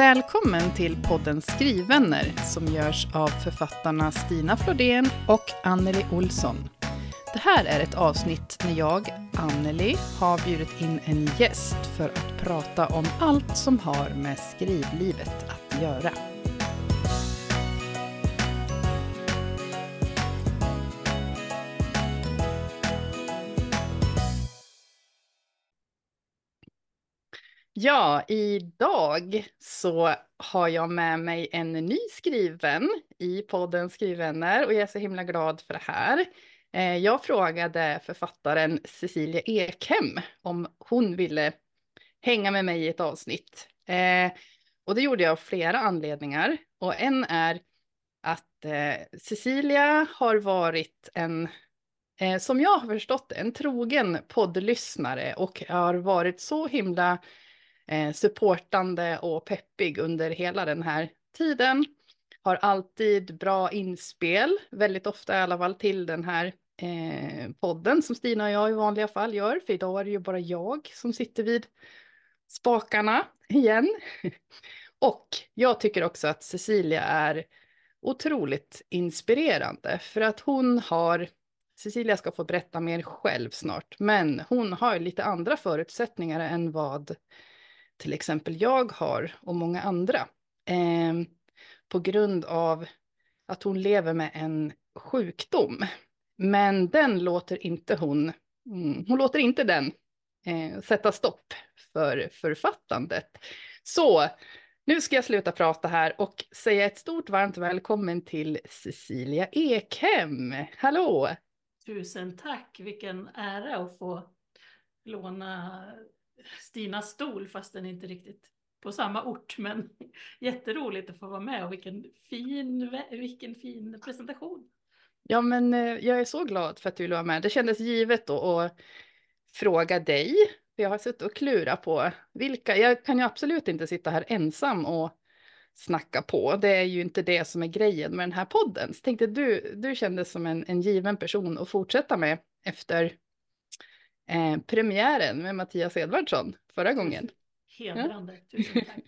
Välkommen till podden Skrivvänner som görs av författarna Stina Flodén och Anneli Olsson. Det här är ett avsnitt när jag, Anneli, har bjudit in en gäst för att prata om allt som har med skrivlivet att göra. Ja, idag så har jag med mig en ny skriven i podden Skrivvänner och jag är så himla glad för det här. Eh, jag frågade författaren Cecilia Ekhem om hon ville hänga med mig i ett avsnitt. Eh, och det gjorde jag av flera anledningar. Och en är att eh, Cecilia har varit en, som jag har förstått en trogen poddlyssnare och har varit så himla eh, supportande och peppig under hela den här tiden. Har alltid bra inspel, väldigt ofta i alla fall till den här eh, podden som Stina och jag i vanliga fall gör, för idag är det ju bara jag som sitter vid spakarna igen. och jag tycker också att Cecilia är otroligt inspirerande för att hon har Cecilia ska få berätta mer själv snart, men hon har lite andra förutsättningar än vad till exempel jag har och många andra. Eh, på grund av att hon lever med en sjukdom. Men den låter inte hon, mm, hon låter inte den eh, sätta stopp för författandet. Så nu ska jag sluta prata här och säga ett stort varmt välkommen till Cecilia Ekhem. Hallå! Tusen tack, vilken ära att få låna Stinas stol fast den inte riktigt på samma ort. Men jätteroligt att få vara med och vilken fin, vilken fin presentation. Ja, men eh, jag är så glad för att du vill vara med. Det kändes givet då att fråga dig. jag har suttit och klurat på vilka, jag kan ju absolut inte sitta här ensam och snacka på. Det är ju inte det som är grejen med den här podden. Så tänkte du, du kändes som en, en given person att fortsätta med efter eh, premiären med Mattias Edvardsson förra gången. Hedrande, ja. tusen tack.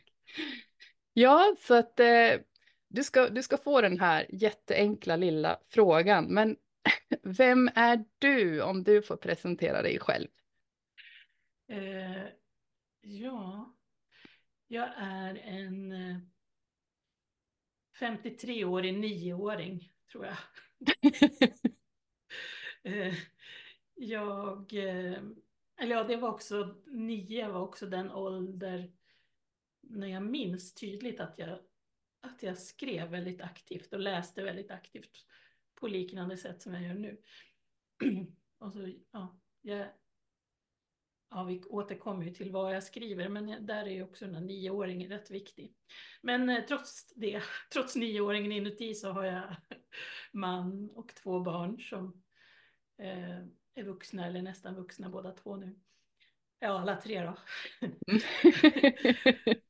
ja, så att eh, du, ska, du ska få den här jätteenkla lilla frågan. Men vem är du om du får presentera dig själv? Eh, ja, jag är en 53-årig eh, nioåring, tror jag. eh, jag, eh, eller ja, det var också, nio var också den ålder när jag minns tydligt att jag, att jag skrev väldigt aktivt och läste väldigt aktivt på liknande sätt som jag gör nu. och så, ja, jag, ja, vi återkommer ju till vad jag skriver, men där är ju också den här nioåringen rätt viktig. Men eh, trots det, trots nioåringen inuti så har jag man och två barn som eh, är vuxna eller nästan vuxna båda två nu. Ja, alla tre då.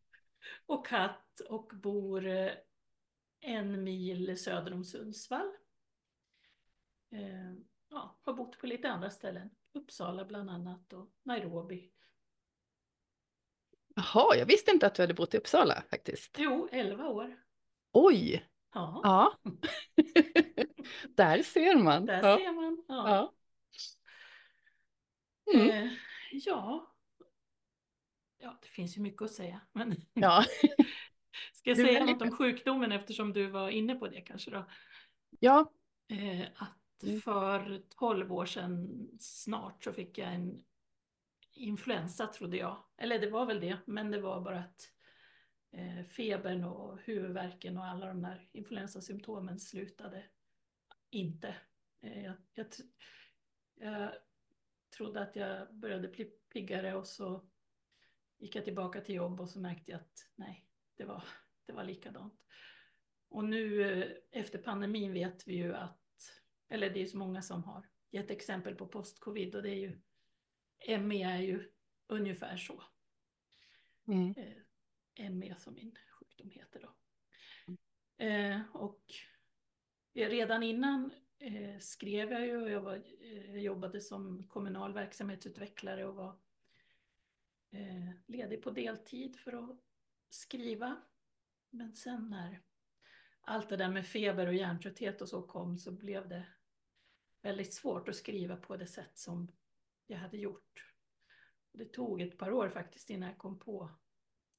och katt och bor eh, en mil söder om Sundsvall. Eh, ja, har bott på lite andra ställen. Uppsala bland annat och Nairobi. Jaha, jag visste inte att du hade bott i Uppsala faktiskt. Jo, elva år. Oj! Ja. ja. Där ser man. Där ja. ser man. Ja. Ja. Mm. Eh, ja. ja, det finns ju mycket att säga. Men ja. Ska jag säga något om sjukdomen eftersom du var inne på det kanske då? Ja. Eh, att mm. för tolv år sedan snart så fick jag en influensa trodde jag. Eller det var väl det, men det var bara att eh, febern och huvudvärken och alla de där influensasymptomen slutade inte. Eh, jag, jag, jag trodde att jag började bli piggare och så gick jag tillbaka till jobb och så märkte jag att nej, det var, det var likadant. Och nu eh, efter pandemin vet vi ju att, eller det är så många som har gett exempel på post-covid och det är ju, ME är ju ungefär så. Mm. Eh, ME som min sjukdom heter då. Eh, och redan innan eh, skrev jag ju och jag var, jag jobbade som kommunal verksamhetsutvecklare och var eh, ledig på deltid för att skriva. men sen när allt det där med feber och hjärntrötthet och så kom så blev det väldigt svårt att skriva på det sätt som jag hade gjort. Det tog ett par år faktiskt innan jag kom på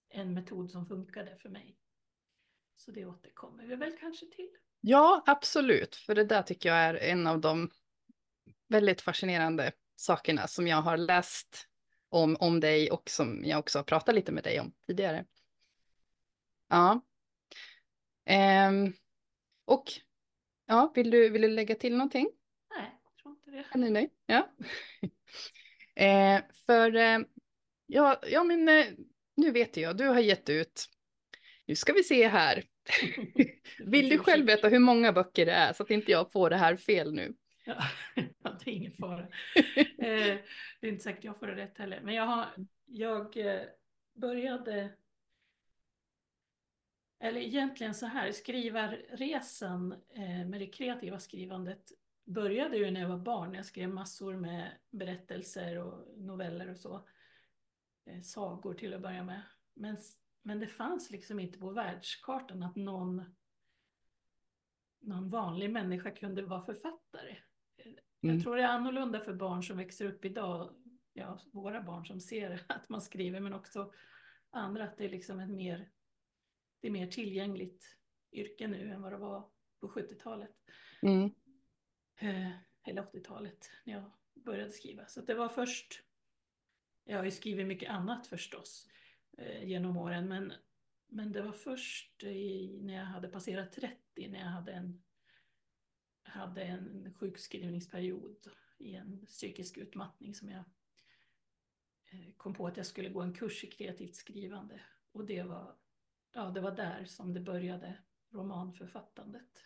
en metod som funkade för mig. Så det återkommer vi väl kanske till. Ja, absolut, för det där tycker jag är en av de väldigt fascinerande sakerna som jag har läst om, om dig och som jag också har pratat lite med dig om tidigare. Ja. Um, och ja, vill du, vill du lägga till någonting? Nej, jag tror inte det. Nej, nej. Ja. eh, för eh, ja, ja, men eh, nu vet jag, du har gett ut, nu ska vi se här. Vill du själv veta hur många böcker det är så att inte jag får det här fel nu? Ja, det är ingen fara. Eh, det är inte säkert jag får det rätt heller. Men jag, har, jag eh, började, eller egentligen så här, skrivarresan eh, med det kreativa skrivandet började ju när jag var barn. Jag skrev massor med berättelser och noveller och så. Sagor till att börja med. Men, men det fanns liksom inte på världskartan att någon någon vanlig människa kunde vara författare. Mm. Jag tror det är annorlunda för barn som växer upp idag, ja, våra barn som ser att man skriver, men också andra, att det är liksom ett mer, det är mer tillgängligt yrke nu än vad det var på 70-talet. Mm. Eh, eller 80-talet när jag började skriva. Så det var först, jag har ju skrivit mycket annat förstås eh, genom åren, men, men det var först i, när jag hade passerat 30, när jag hade en hade en sjukskrivningsperiod i en psykisk utmattning som jag eh, kom på att jag skulle gå en kurs i kreativt skrivande. Och det var, ja, det var där som det började romanförfattandet.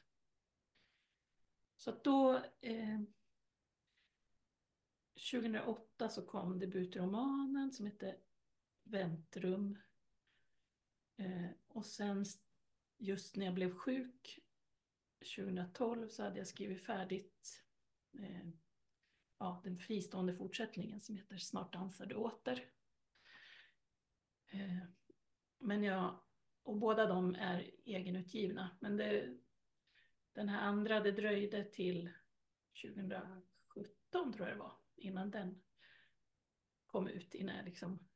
Så att då, eh, 2008 så kom debutromanen som hette Väntrum. Eh, och sen just när jag blev sjuk 2012 så hade jag skrivit färdigt eh, ja, den fristående fortsättningen som heter Snart dansar du åter. Eh, men jag, och båda de är egenutgivna. Men det, den här andra, det dröjde till 2017 tror jag det var, innan den kom ut, innan jag liksom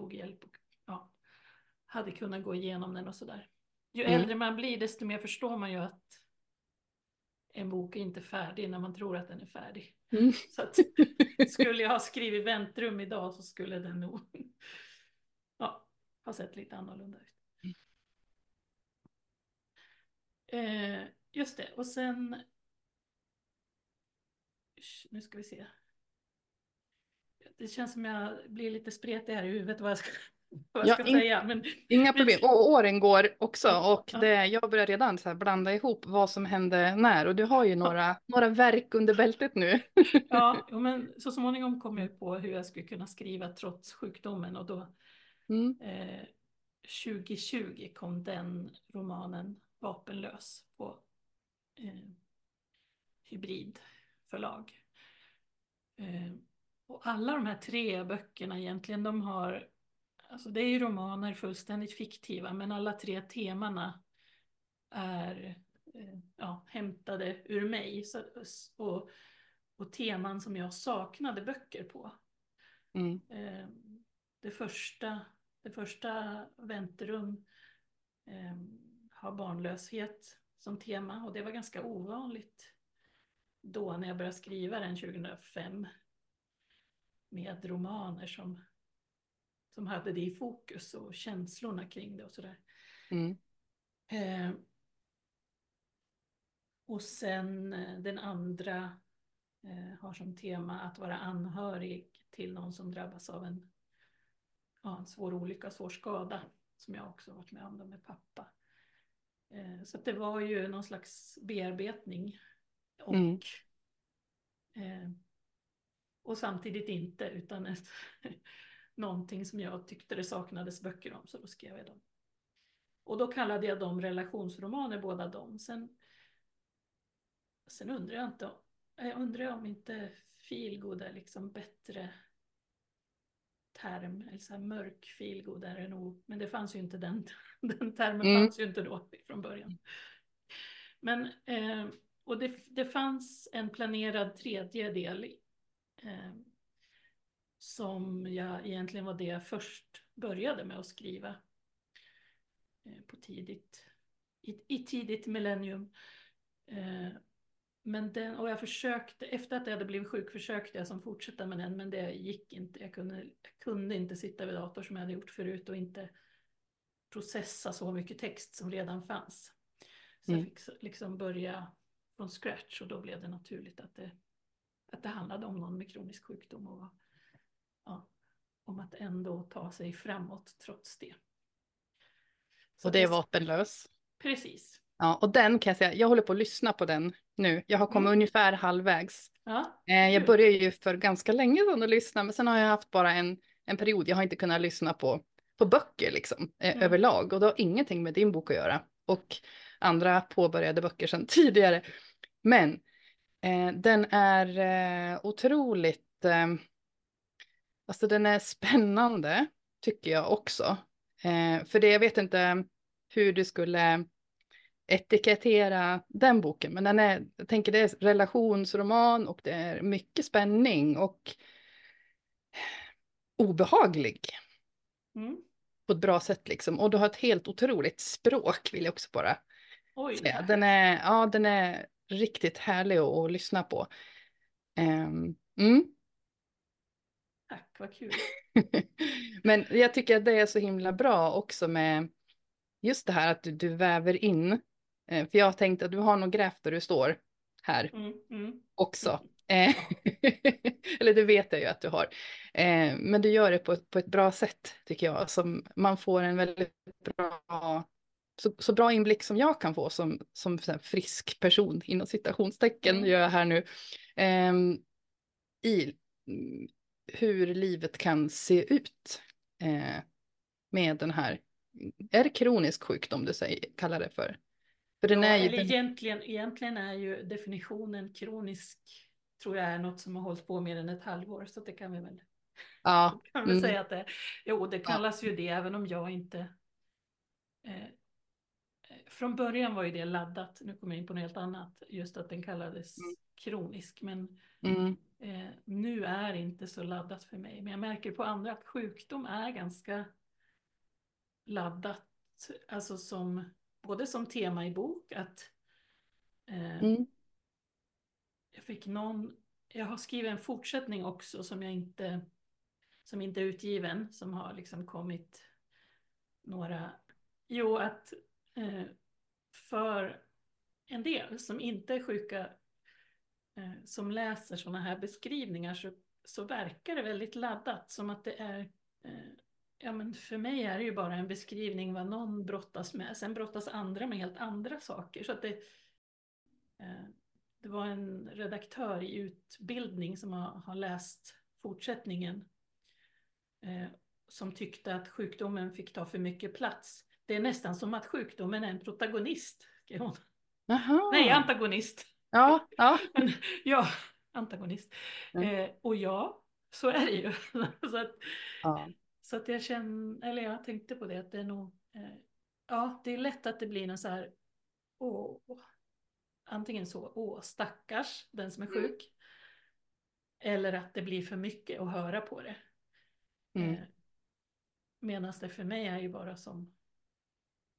tog hjälp och ja, hade kunnat gå igenom den och sådär. Ju mm. äldre man blir, desto mer förstår man ju att en bok är inte färdig när man tror att den är färdig. Mm. Så att, skulle jag ha skrivit väntrum idag så skulle den nog ja, ha sett lite annorlunda ut. Eh, just det, och sen... Nu ska vi se. Det känns som jag blir lite spretig här i huvudet vad jag ska vad jag ska säga. Men, inga problem. Och åren går också och det, jag börjar redan så blanda ihop vad som hände när och du har ju några, några verk under bältet nu. ja, men så småningom kom jag på hur jag skulle kunna skriva trots sjukdomen och då mm. eh, 2020 kom den romanen Vapenlös på eh, hybridförlag. Eh, och alla de här tre böckerna egentligen, de har Alltså det är ju romaner fullständigt fiktiva, men alla tre temana är eh, ja, hämtade ur mig. Så, och, och teman som jag saknade böcker på. Mm. Eh, det, första, det första väntrum eh, har barnlöshet som tema och det var ganska ovanligt då när jag började skriva den 2005 med romaner som som hade det i fokus och känslorna kring det och sådär. Mm. Eh, och sen eh, den andra eh, har som tema att vara anhörig till någon som drabbas av en, ja, en svår olycka, svår skada, som jag också varit med om det med pappa. Eh, så det var ju någon slags bearbetning och mm. Och samtidigt inte, utan ett någonting som jag tyckte det saknades böcker om, så då skrev jag dem. Och då kallade jag dem relationsromaner, båda dem. Sen, sen undrar jag inte, jag undrar om inte feelgood är liksom bättre term, eller så här mörk feelgood är det nog, men det fanns ju inte den, den termen Mm. fanns ju inte då från början. Men, eh, och det, det fanns en planerad tredje del eh, som jag egentligen var det jag först började med att skriva eh, på tidigt, i, i tidigt millennium. Eh, men den, och jag försökte, efter att jag hade blivit sjuk försökte jag som fortsätta med den, men det gick inte. Jag kunde, jag kunde inte sitta vid dator som jag hade gjort förut och inte processa så mycket text som redan fanns. Så Mm. jag fick liksom börja från scratch och då blev det naturligt att det, att det handlade om någon med kronisk sjukdom och ja, om att ändå ta sig framåt trots det. Så Och det är vapenlös. Precis. Ja, och den kan jag säga, jag håller på att lyssna på den nu. Jag har kommit Mm. ungefär halvvägs. Ja, Eh, jag började ju för ganska länge sedan att lyssna, men sen har jag haft bara en, en period. Jag har inte kunnat lyssna på, på böcker liksom, eh, Mm. överlag. Och det har ingenting med din bok att göra. Och andra påbörjade böcker sedan tidigare. Men eh, den är eh, otroligt, eh, alltså den är spännande, tycker jag också. Eh, för det, jag vet inte hur du skulle etikettera den boken, men den är, jag tänker det är relationsroman och det är mycket spänning och obehaglig Mm. på ett bra sätt liksom. Och du har ett helt otroligt språk vill jag också bara Oj, säga. Den är, ja, den är riktigt härlig att, att lyssna på. Ehm, mm. tack, vad kul. Men jag tycker att det är så himla bra också med just det här att du, du väver in. Eh, för jag har tänkt att du har nog grävt där du står här Mm, mm. också. Eh, Eller det vet jag ju att du har. Eh, men du gör det på, ett- på ett bra sätt tycker jag. Som man får en väldigt bra, så, så bra inblick som jag kan få som, som frisk person inom citationstecken Mm. gör jag här nu. ehm, I hur livet kan se ut eh, med den här, är det kronisk sjukdom du säger, kallar det för? För den ja, är ju, eller den, egentligen, egentligen är ju definitionen kronisk, tror jag är något som har hållit på mer än ett halvår, så det kan vi väl, ja, kan vi mm, säga att det Jo, det kallas ju det, även om jag inte... Eh, eh, från början var ju det laddat, nu kommer jag in på något helt annat, just att den kallades Mm. kronisk, men mm, eh, nu är det inte så laddat för mig. Men jag märker på andra att sjukdom är ganska laddat, alltså som, både som tema i bok, att eh, mm, jag fick någon, jag har skrivit en fortsättning också som jag inte, som inte är utgiven, som har liksom kommit några, jo att Eh, för en del som inte är sjuka, eh, som läser sådana här beskrivningar så, så verkar det väldigt laddat, som att det är eh, Ja men för mig är det ju bara en beskrivning vad någon brottas med. Sen brottas andra med helt andra saker. Så att det, det var en redaktör i utbildning som har, har läst fortsättningen. Som tyckte att sjukdomen fick ta för mycket plats. Det är nästan som att sjukdomen är en protagonist. skrev hon. Nej, antagonist. Ja, ja. Men, ja, antagonist. Mm. Eh, och ja, så är det ju. så att, ja. så att jag känner, eller jag tänkte på det, att det är nog, eh, ja, det är lätt att det blir någon så här, åh, antingen så, åh, stackars den som är Mm. sjuk. Eller att det blir för mycket att höra på det. Mm. Eh, Medan det för mig är ju bara som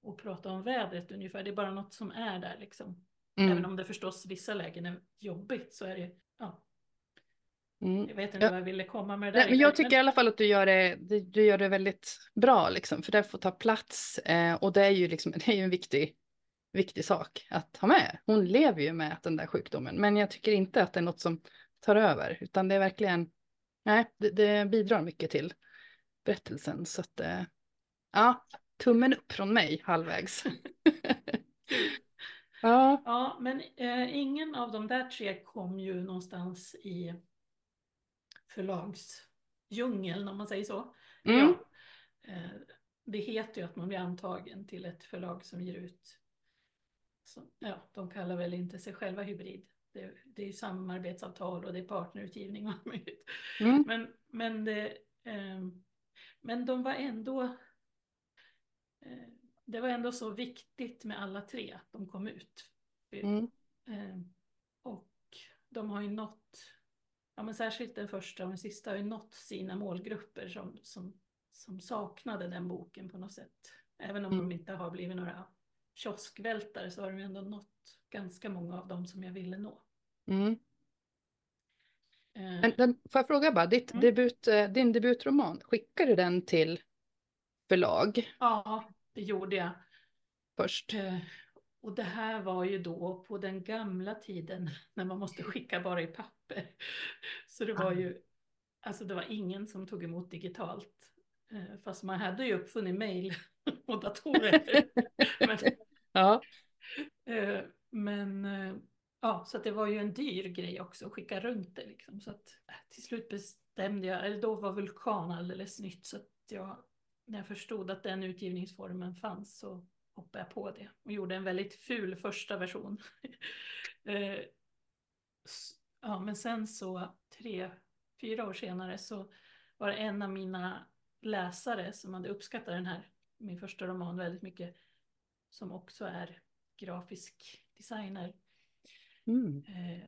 att prata om vädret ungefär, det är bara något som är där liksom. Även Mm. om det förstås vissa lägen är jobbigt så är det, ja, Mm. jag vet inte Ja. vad jag ville komma med det där. Nej, men jag tycker i alla fall att du gör det, du gör det väldigt bra, liksom, för det får ta plats. Eh, och det är ju, liksom, det är ju en viktig, viktig sak att ha med. Hon lever ju med den där sjukdomen, men jag tycker inte att det är något som tar över, utan det är verkligen, nej, det, det bidrar mycket till berättelsen. Så att, eh, ja, tummen upp från mig halvvägs. ja, Ja, men eh, ingen av de där tre kom ju någonstans i förlagsdjungeln om man säger så. Mm. Ja, eh, det heter ju att man blir antagen till ett förlag som ger ut, som, ja, de kallar väl inte sig själva hybrid. Det, det är ju samarbetsavtal och det är partnerutgivning och allt möjligt. mm, Men, men det, eh, men de var ändå... Det var ändå så viktigt med alla tre att de kom ut. Mm. Eh, och de har ju nått, ja men särskilt den första och den sista har ju nått sina målgrupper som, som, som saknade den boken på något sätt. Även om Mm. de inte har blivit några kioskvältare så har de ändå nått ganska många av dem som jag ville nå. Mm. Eh, Men den, får jag fråga bara, ditt Mm. debut, eh, din debutroman, skickade du den till förlag Ja, det gjorde jag. först? Eh, Och det här var ju då på den gamla tiden när man måste skicka bara i papper. Så det var ju, alltså det var ingen som tog emot digitalt. Eh, Fast man hade ju uppfunnit mail och datorer. men, Ja. eh, men ja, så det var ju en dyr grej också att skicka runt det liksom. Så att till slut bestämde jag, eller då var Vulkan alldeles nytt så att jag, när jag förstod att den utgivningsformen fanns så hoppade jag på det och gjorde en väldigt ful första version. Eh, ja, men sen så tre, fyra år senare så var det en av mina läsare som hade uppskattat den här, min första roman väldigt mycket, som också är grafisk designer, Mm. eh,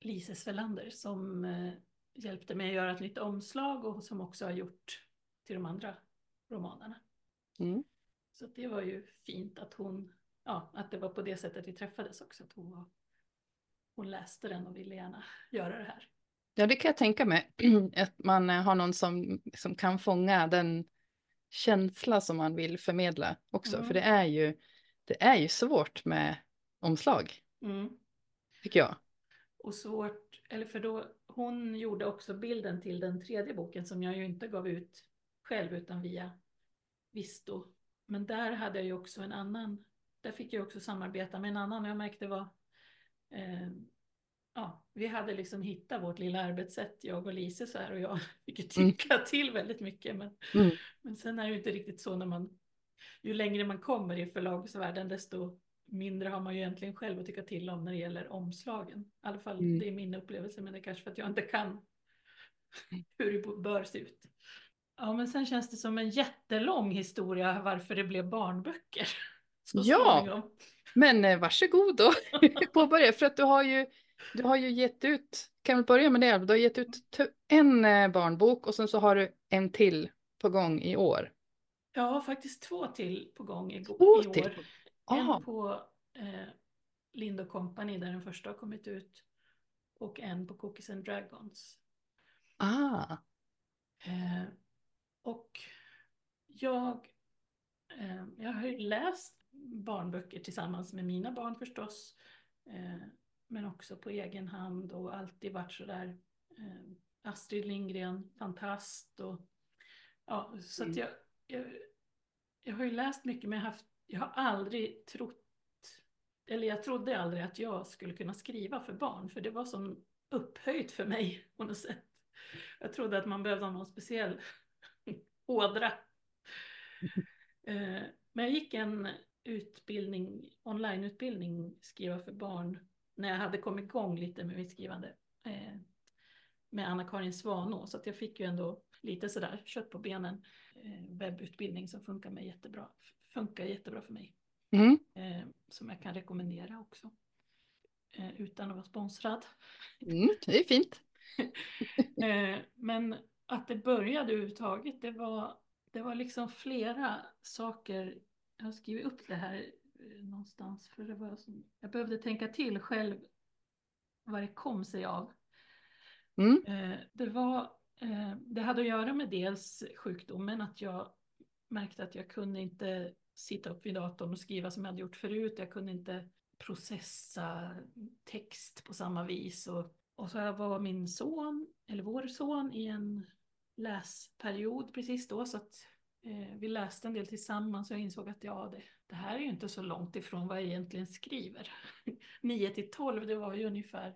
Lise Svelander, som eh, hjälpte mig att göra ett nytt omslag och som också har gjort till de andra romanerna. Mm. Så det var ju fint att hon, ja, att det var på det sättet vi träffades också, att hon, var, hon läste den och ville gärna göra det här. Ja, det kan jag tänka mig. Att man eh, har någon som, som kan fånga den känsla som man vill förmedla också. Mm. För det är ju, det är ju svårt med omslag, Mm. tycker jag. Och svårt, eller för då, hon gjorde också bilden till den tredje boken som jag ju inte gav ut själv utan via Visto. Men där hade jag ju också en annan, där fick jag också samarbeta med en annan och jag märkte var, eh, ja, vi hade liksom hittat vårt lilla arbetssätt, jag och Lise så här och jag fick ju Mm. tycka till väldigt mycket. Men, Mm. men sen är det ju inte riktigt så när man, ju längre man kommer i förlagsvärlden desto mindre har man ju egentligen själv att tycka till om när det gäller omslagen. I alla fall Mm. det är min upplevelse, men det är kanske för att jag inte kan hur det bör se ut. Ja, men sen känns det som en jättelång historia varför det blev barnböcker. Så Ja. småningom. Men eh, varsågod då, påbörja. För att du har ju, du har ju gett ut, kan vi börja med det? Du har gett ut en eh, barnbok och sen så har du en till på gång i år. Jag har faktiskt två till på gång i, Två i till? år. Ah, En på eh, Lind Company där den första har kommit ut. Och en på Cookies and Dragons. ah. Eh, och jag, eh, jag har ju läst barnböcker tillsammans med mina barn förstås. Eh, men också på egen hand och alltid varit sådär. Eh, Astrid Lindgren, fantast och ja, så att Mm. jag, jag, jag har ju läst mycket men jag haft, jag har aldrig trott, eller jag trodde aldrig att jag skulle kunna skriva för barn för det var som upphöjt för mig på något sätt. Jag trodde att man behövde ha någon speciell ådra. Eh, Men jag gick en utbildning, onlineutbildning, skriva för barn, när jag hade kommit igång lite med mitt skrivande. eh, Med Anna-Karin Svanå, så att jag fick ju ändå lite sådär kött på benen. eh, Webbutbildning som funkar, mig jättebra, funkar jättebra för mig. Mm. Som jag kan rekommendera också. Utan att vara sponsrad. Mm. Det är fint. Men att det började överhuvudtaget, det var, det var liksom flera saker. Jag har skrivit upp det här eh, någonstans, för det var som, jag behövde tänka till själv vad det kom sig av. Mm. Eh, Det var, eh, det hade att göra med dels sjukdomen, att jag märkte att jag kunde inte sitta upp vid datorn och skriva som jag hade gjort förut. Jag kunde inte processa text på samma vis. Och, och så var min son, eller vår son, i en läsperiod precis då. Så att eh, vi läste en del tillsammans och jag insåg att ja, det, det här är ju inte så långt ifrån vad jag egentligen skriver. 9 till 12, det var ju ungefär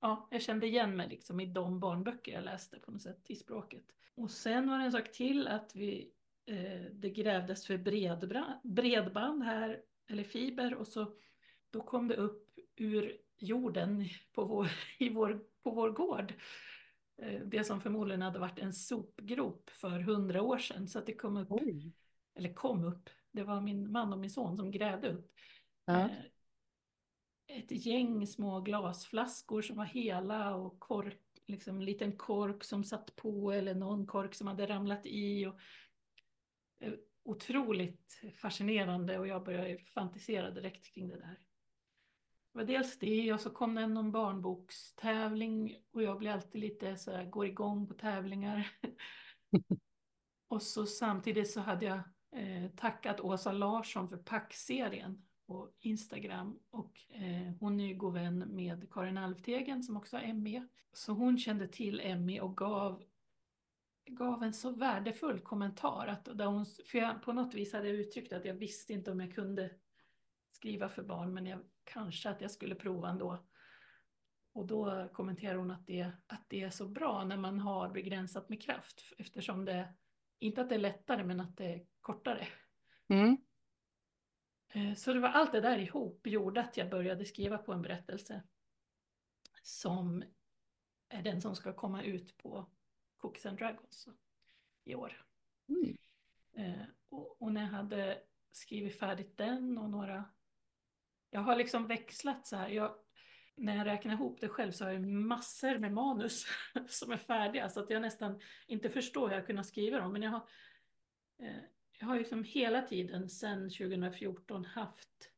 ja, jag kände igen mig liksom i de barnböcker jag läste på något sätt i språket. Och sen var det en sak till att vi, eh, det grävdes för bredband, bredband här, eller fiber, och så då kom det upp ur jorden på vår, i vår, på vår gård eh, det som förmodligen hade varit en sopgrop för hundra år sedan. Så att det kom upp, Oj. eller kom upp, det var min man och min son som grävde upp. Ja. Eh, ett gäng små glasflaskor som var hela och kork, liksom en liten kork som satt på eller någon kork som hade ramlat i. Och, eh, otroligt fascinerande och jag började fantisera direkt kring det där. Det var dels det och så kom det någon barnbokstävling och jag blir alltid lite så här, går igång på tävlingar. och så samtidigt så hade jag eh, tackat Åsa Larsson för packserien på Instagram och eh, hon är ju god vän med Karin Alvtegen som också har ME. Så hon kände till ME och gav, gav en så värdefull kommentar. Att, där hon, för jag på något vis hade jag uttryckt att jag visste inte om jag kunde skriva för barn men jag, kanske att jag skulle prova ändå. Och då kommenterar hon att det, att det är så bra när man har begränsat med kraft eftersom det, inte att det är lättare men att det är kortare. Mm. Eh, Så det var allt det där ihop gjorde att jag började skriva på en berättelse som är den som ska komma ut på Cookies and Dragons i år. Mm. Eh, Och, och när jag hade skrivit färdigt den och några... Jag har liksom växlat så här. Jag, när jag räknar ihop det själv så har jag massor med manus som är färdiga så att jag nästan inte förstår hur jag kunnat skriva dem. Men jag har, eh, jag har ju som hela tiden sedan 2014 haft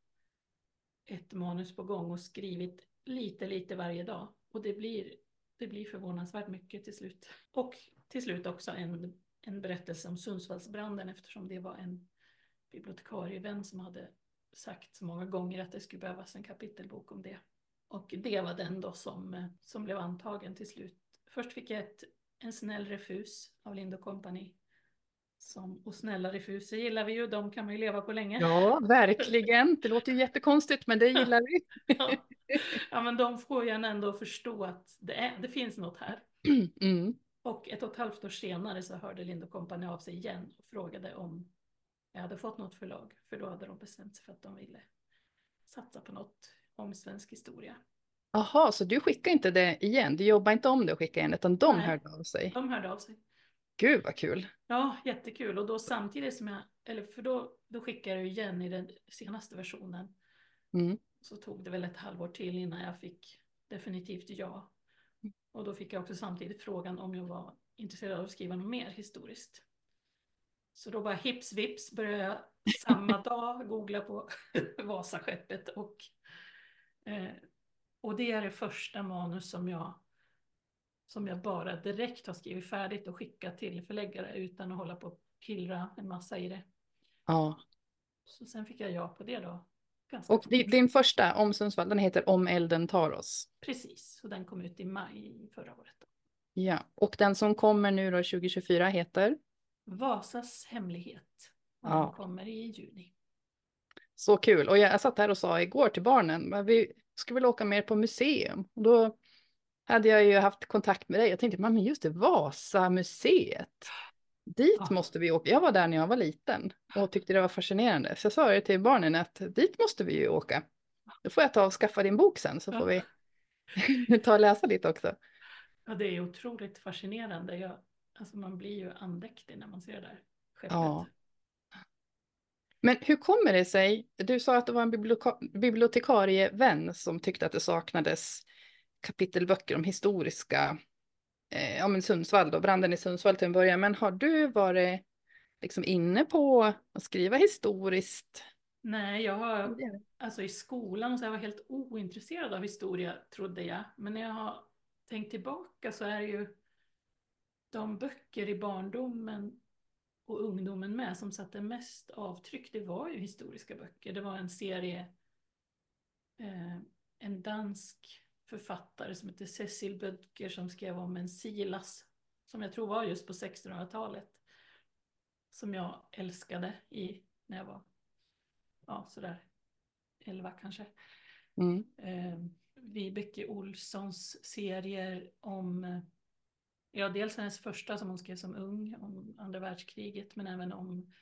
ett manus på gång och skrivit lite, lite varje dag. Och det blir, det blir förvånansvärt mycket till slut. Och till slut också en, en berättelse om Sundsvallsbranden eftersom det var en bibliotekarievän som hade sagt så många gånger att det skulle behövas en kapitelbok om det. Och det var den då som, eh, som blev antagen till slut. Först fick jag ett, en snäll refus av Lind Company. Som, och snälla refuser gillar vi ju, de kan man ju leva på länge. Ja, verkligen. Det låter ju jättekonstigt, men det gillar vi. Ja. ja, men de får ju en ändå förstå att det, är, det finns något här. Mm. Och ett och ett halvt år senare så hörde Lind Company av sig igen och frågade om jag hade fått något förlag. För då hade de bestämt sig för att de ville satsa på något om svensk historia. Jaha, så du skickar inte det igen? Du jobbar inte om det och skickar igen, utan de Nej. hörde av sig? De hörde av sig. Gud vad kul. Ja, jättekul. Och då samtidigt som jag, eller för då, då skickade jag igen i den senaste versionen. Mm. Så tog det väl ett halvår till innan jag fick definitivt ja. Och då fick jag också samtidigt frågan om jag var intresserad av att skriva något mer historiskt. Så då var hips vips började jag samma dag googla på Vasaskeppet och, eh, och det är det första manus som jag som jag bara direkt har skrivit färdigt och skickat till förläggare utan att hålla på och pillra en massa i det. Ja. Så sen fick jag ja på det då. Ganska Och fort. di- din första om Sundsvall, den heter Om elden tar oss. Precis, så den kom ut i maj förra året. Ja, och den som kommer nu då 2024 heter? Vasas hemlighet. Ja. Den kommer i juni. Så kul. Och jag, satt här och sa igår till barnen, men vi skulle väl åka mer på museum. Och då hade jag ju haft kontakt med dig. Jag tänkte, men just det, Vasamuseet. Dit Ja. måste vi åka. Jag var där när jag var liten och tyckte det var fascinerande. Så jag sa det till barnen att dit måste vi ju åka. Då får jag ta och skaffa din bok sen så Ja. får vi ta och läsa lite också. Ja, det är otroligt fascinerande. Jag, alltså man blir ju andäktig när man ser det där skeppet. Ja. Men hur kommer det sig? Du sa att det var en bibliotekarievän som tyckte att det saknades kapitelböcker om historiska, eh, ja men Sundsvall då, branden i Sundsvall till en början. Men har du varit liksom inne på att skriva historiskt? Nej, jag har, alltså i skolan så jag var helt ointresserad av historia trodde jag. Men när jag har tänkt tillbaka så är det ju de böcker i barndomen och ungdomen med som satte mest avtryck. Det var ju historiska böcker. Det var en serie, eh, en dansk författare som heter Cecil Bödker som skrev om en Silas som jag tror var just på 1600-talet. Som jag älskade i, när jag var ja, sådär 11 kanske. Mm. Eh, Vibeke Olssons serier om, eh, ja dels hennes första som hon skrev som ung, om andra världskriget, men även om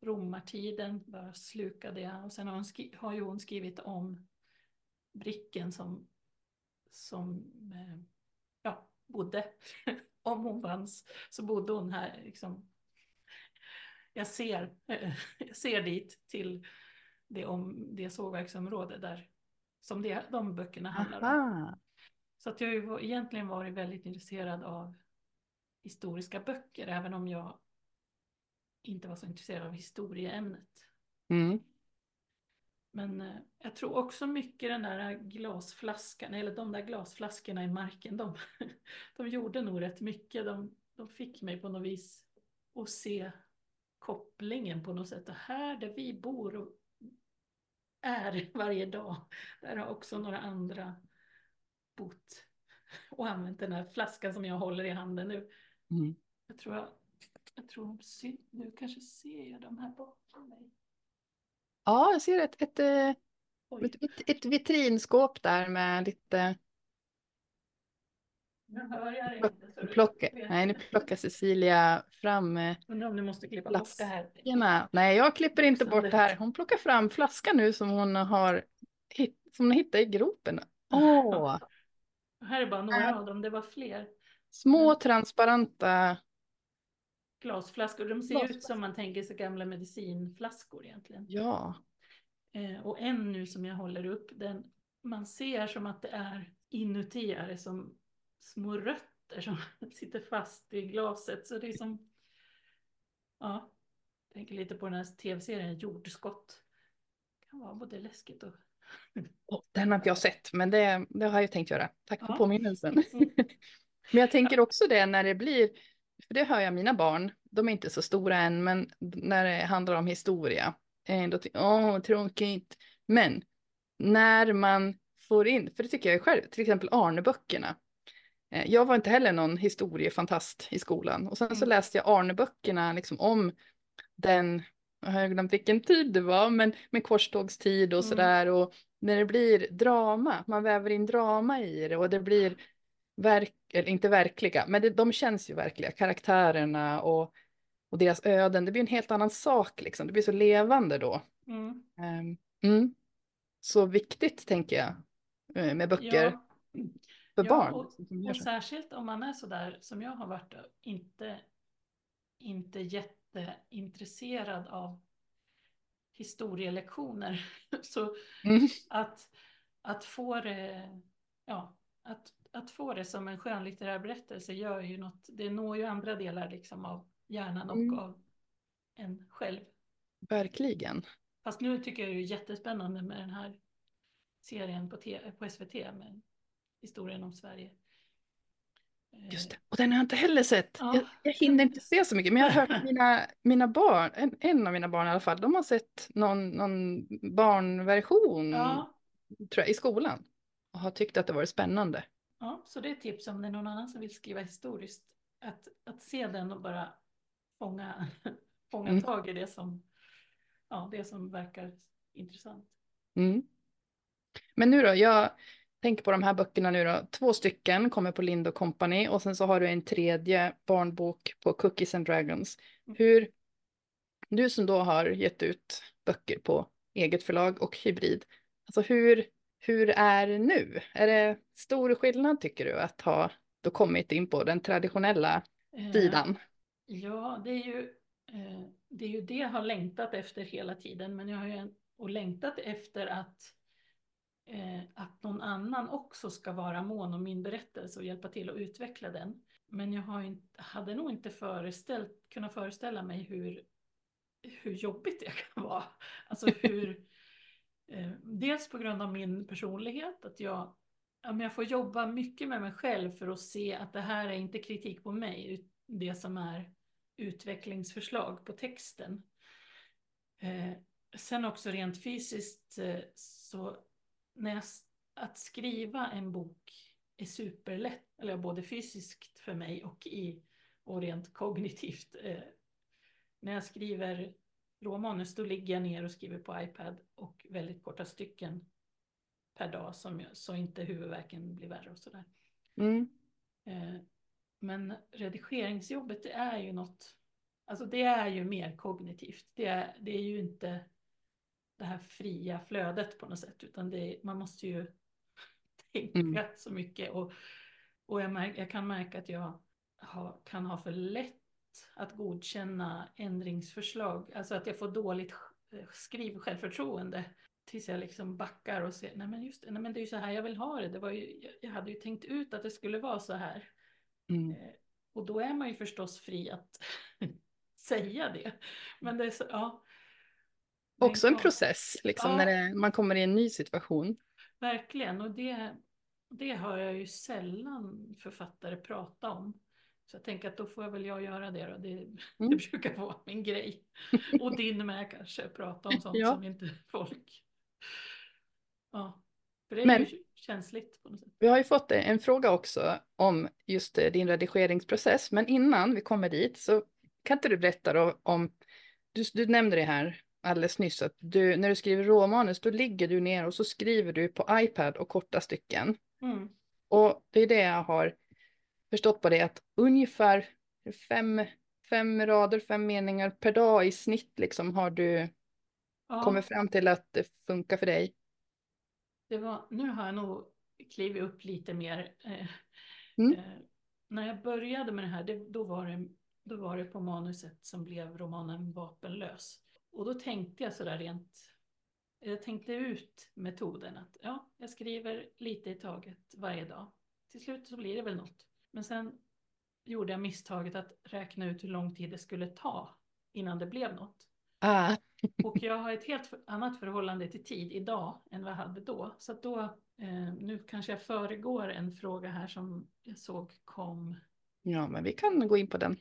romartiden, bara slukade jag. Och sen har, hon skri- har ju hon skrivit om Bricken som, som eh, ja, bodde. Om hon fanns så bodde hon här. Liksom. Jag, ser, jag ser dit till det, om, det sågverksområde där som det, de böckerna handlar om. Aha. Så att jag har ju egentligen varit väldigt intresserad av historiska böcker, även om jag inte var så intresserad av historieämnet. Mm. Men eh, jag tror också mycket den där glasflaskan, eller de där glasflaskorna i marken, de, de gjorde nog rätt mycket. De, de fick mig på något vis att se kopplingen på något sätt. Och här där vi bor och är varje dag, där har också några andra bott och använt den här flaskan som jag håller i handen nu. Mm. Jag tror jag, jag tror nu kanske ser jag de här bakom mig. Ja, jag ser ett, ett, eh, ett, ett, vitrinskåp där med lite nu hör jag inte. Plocka. Nej, nu plockar Cecilia fram eh, Undrar om du måste klippa bort det här. Nej, jag klipper inte bort det här. Hon plockar fram flaskan nu som hon har, som hon hittat i gropen. Åh, Här är bara några av dem, det var fler. Små Mm. transparenta. Glasflaskor, de ser ut som man tänker sig gamla medicinflaskor egentligen. Ja, Eh, och en nu som jag håller upp, den, man ser som att det är inuti är det som små rötter som sitter fast i glaset. Så det är som, ja, jag tänker lite på den här tv-serien Jordskott. Det kan vara både läskigt och... Den har inte jag sett, men det, det har jag tänkt göra. Tack för Ja. påminnelsen. Mm. Men jag tänker också det när det blir, för det hör jag mina barn, de är inte så stora än, men när det handlar om historia, då tycker jag, åh, tråkigt. Men när man får in, för det tycker jag själv, till exempel Arneböckerna. Eh, Jag var inte heller någon historiefantast i skolan och sen så Mm. läste jag Arneböckerna liksom om den, jag har glömt vilken tid det var, men med korstågstid och Mm. sådär och när det blir drama, man väver in drama i det och det blir verk, eller inte verkliga, men det, de känns ju verkliga, karaktärerna och, och deras öden, det blir en helt annan sak liksom, det blir så levande då. Mm. Ehm, mm. Så viktigt tänker jag eh, med böcker Ja, för ja, barn. och- och särskilt om man är sådär som jag har varit, inte, inte jätteintresserad av historielektioner. Så Mm. att, att få det, ja, att, att få det som en skönlitterär berättelse gör ju något, det når ju andra delar liksom av hjärnan och Mm. av en själv. Verkligen. Fast nu tycker jag det är jättespännande med den här serien på, T- på SVT med historien om Sverige. Just det. Och den har jag inte heller sett. Ja. Jag, jag hinner inte se så mycket, men jag har hört mina, mina barn, en, en av mina barn i alla fall, de har sett någon, någon barnversion Ja, tror jag, i skolan och har tyckt att det varit spännande. Ja, så det är ett tips om det är någon annan som vill skriva historiskt. Att, att se den och bara fånga, fånga Mm. tag i det som, ja, det som verkar intressant. Mm. Men nu då, jag tänker på de här böckerna nu då. Två stycken kommer på Lind Company och sen så har du en tredje barnbok på Cookies and Dragons. Mm. Hur, du som då har gett ut böcker på eget förlag och hybrid, alltså hur, hur är det nu? Är det stor skillnad tycker du att ha då kommit in på den traditionella Eh, sidan? Ja, det är ju eh, det är ju det jag har längtat efter hela tiden, men jag har ju och längtat efter att eh, att någon annan också ska vara mån om min berättelse och hjälpa till att utveckla den. Men jag har inte, hade nog inte föreställt, kunnat föreställa mig hur, hur jobbigt det kan vara. Alltså hur, eh, dels på grund av min personlighet, att jag, ja, jag får jobba mycket med mig själv för att se att det här är inte kritik på mig, det som är utvecklingsförslag på texten. Eh, sen också rent fysiskt eh, så när jag, att skriva en bok är superlätt, eller både fysiskt för mig och, i, och rent kognitivt. Eh, när jag skriver råmanus då ligger jag ner och skriver på iPad och väldigt korta stycken per dag som jag, så inte huvudvärken blir värre och sådär. Mm. Eh, Men redigeringsjobbet det är ju något, alltså det är ju mer kognitivt. Det är, det är ju inte det här fria flödet på något sätt, utan det, man måste ju tänka Mm. så mycket och Och jag, märk, jag kan märka att jag ha, kan ha för lätt att godkänna ändringsförslag. Alltså att jag får dåligt skriv självförtroende. Tills jag liksom backar och ser, nej men just det, nej men det är ju så här jag vill ha det. det var ju, jag hade ju tänkt ut att det skulle vara så här. Mm. Eh, och då är man ju förstås fri att säga det. Men det är så, ja. Också en process, liksom, ja. när det, man kommer i en ny situation. Verkligen, och det, det hör jag ju sällan författare prata om. Så jag tänker att då får jag väl jag göra det då. Det, mm. det brukar vara min grej. Och din med kanske, prata om sånt ja. som inte folk... Ja, för det är Men, ju känsligt på något sätt. Vi har ju fått en fråga också om just eh, din redigeringsprocess. Men innan vi kommer dit så kan inte du berätta då om, du, du nämnde det här alldeles nyss, att du, när du skriver råmanus då ligger du ner och så skriver du på iPad och korta stycken. Mm. Och det är det jag har förstått på det, att ungefär fem, fem rader, fem meningar per dag i snitt liksom har du ja. kommit fram till att det funkar för dig. Det var, nu har jag nog klivit upp lite mer. Eh, mm. eh, när jag började med det här, det, då, var det, då var det på manuset som blev romanen Vapenlös. Och då tänkte jag sådär rent, jag tänkte ut metoden att ja, jag skriver lite i taget varje dag. Till slut så blir det väl något. Men sen gjorde jag misstaget att räkna ut hur lång tid det skulle ta innan det blev något. Ah. och jag har ett helt annat förhållande till tid idag än vad jag hade då. Så då, eh, nu kanske jag föregår en fråga här som jag såg kom. Ja, men vi kan gå in på den.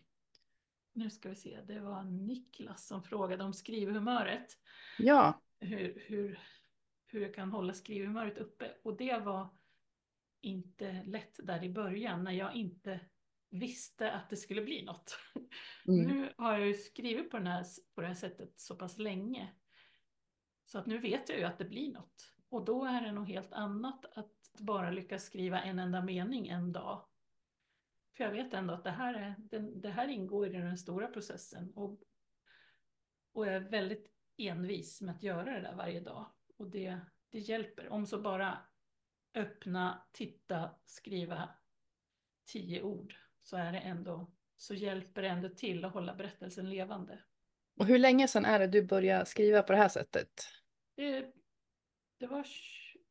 Nu ska vi se, det var Niklas som frågade om skrivhumöret. Ja. Hur, hur, hur jag kan hålla skrivhumöret uppe. Och det var inte lätt där i början när jag inte visste att det skulle bli något. Mm. Nu har jag ju skrivit på, den här, på det här sättet så pass länge. Så att nu vet jag ju att det blir något. Och då är det nog helt annat att bara lyckas skriva en enda mening en dag. För jag vet ändå att det här, är, det här ingår i den stora processen. Och, och jag är väldigt envis med att göra det där varje dag. Och det, det hjälper. Om så bara öppna, titta, skriva tio ord så är det ändå, så hjälper det ändå till att hålla berättelsen levande. Och hur länge sedan är det du började skriva på det här sättet? Det, det var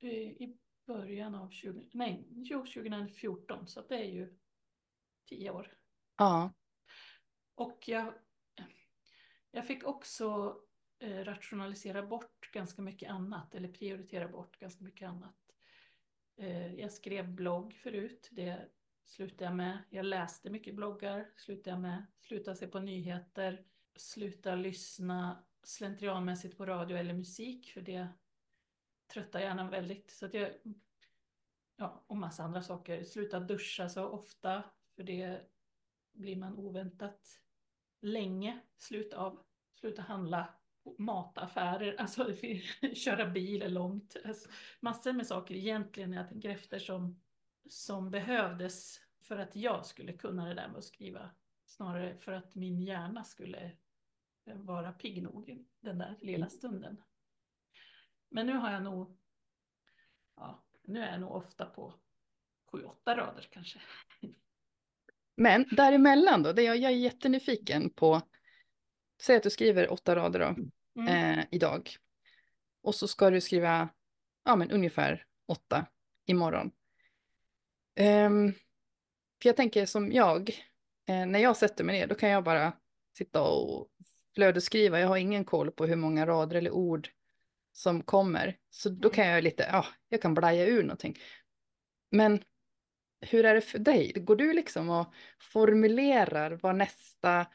i början av 20, nej, 2014, så det är ju tio år. Ja. Och jag, jag fick också eh, rationalisera bort ganska mycket annat, eller prioritera bort ganska mycket annat. Eh, jag skrev blogg förut, det slutade jag med. Jag läste mycket bloggar, slutade jag med. Slutade se på nyheter, slutade lyssna slentrianmässigt på radio eller musik, för det tröttar hjärnan väldigt. Så att jag, ja, och massa andra saker. Sluta duscha så ofta, för det blir man oväntat länge slut av. Sluta handla mataffärer, alltså köra bil långt. Alltså, massor med saker egentligen, jag tänker efter, som, som behövdes för att jag skulle kunna det där med att skriva. Snarare för att min hjärna skulle vara pigg nog den där lilla mm. stunden. Men nu har jag nog, ja, nu är jag nog ofta på sju, åtta rader kanske. Men däremellan då, det jag, jag är jättenyfiken på säg att du skriver åtta rader då, mm. eh, idag. Och så ska du skriva ja, men ungefär åtta imorgon. Um, för jag tänker som jag, eh, när jag sätter mig ner då kan jag bara sitta och flödesskriva. Jag har ingen koll på hur många rader eller ord som kommer. Så då kan jag lite, ja, jag kan blaja ur någonting. Men hur är det för dig? Går du liksom och formulerar vad nästa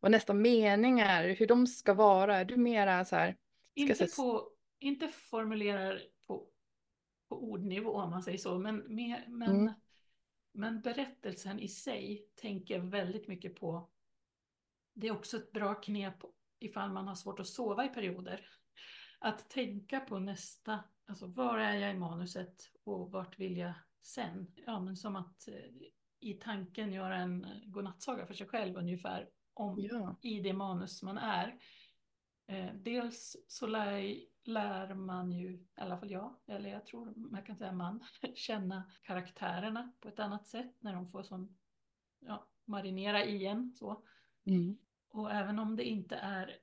vad nästa mening är, hur de ska vara? Är du mera så här? Inte, på, inte formulerar på, på ordnivå om man säger så, men, med, men, mm. men berättelsen i sig tänker väldigt mycket på. Det är också ett bra knep ifall man har svårt att sova i perioder. Att tänka på nästa, alltså var är jag i manuset och vart vill jag sen? Ja, men som att eh, i tanken göra en godnattsaga för sig själv ungefär om ja. i det manus man är. Eh, dels så lär, lär man ju, i alla fall jag, eller jag tror man kan säga man, känna karaktärerna på ett annat sätt när de får som, ja, marinera i en så. Mm. Och även om det inte är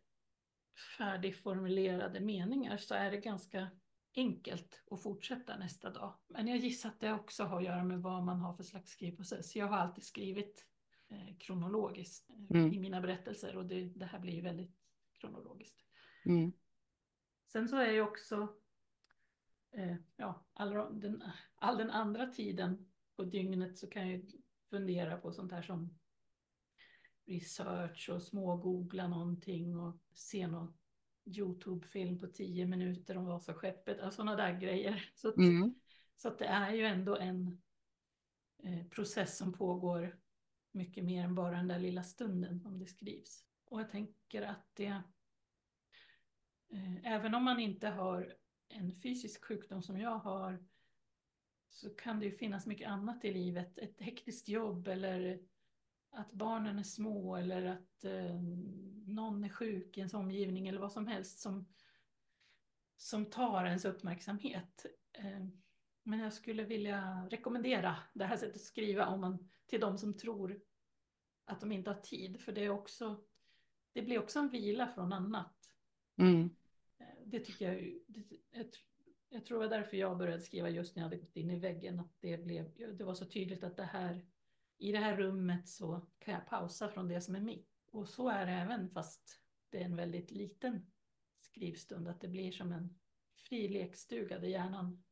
färdigformulerade meningar så är det ganska enkelt att fortsätta nästa dag. Men jag gissar att det också har att göra med vad man har för slags skrivprocess. Jag har alltid skrivit kronologiskt eh, Mm. i mina berättelser och det, det här blir ju väldigt kronologiskt. Mm. Sen så är ju också eh, ja, all den, all den andra tiden på dygnet så kan jag ju fundera på sånt här som research och smågoogla någonting och se någon Youtube-film på tio minuter om Vasaskeppet, alltså sådana där grejer. Så, att, Mm. så att det är ju ändå en eh, process som pågår mycket mer än bara den där lilla stunden som det skrivs. Och jag tänker att det, eh, även om man inte har en fysisk sjukdom som jag har, så kan det ju finnas mycket annat i livet. Ett hektiskt jobb eller att barnen är små eller att eh, någon är sjuk i ens omgivning eller vad som helst som, som tar ens uppmärksamhet. Eh, men jag skulle vilja rekommendera det här sättet att skriva om man, till de som tror att de inte har tid. För det, är också, det blir också en vila från annat. Mm. Eh, Det tycker jag, det, jag, jag tror det var därför jag började skriva just när jag hade gått in i väggen. Att det, blev, det var så tydligt att det här, i det här rummet så kan jag pausa från det som är mitt. Och så är det även fast det är en väldigt liten skrivstund. Att det blir som en fri lekstuga där hjärnan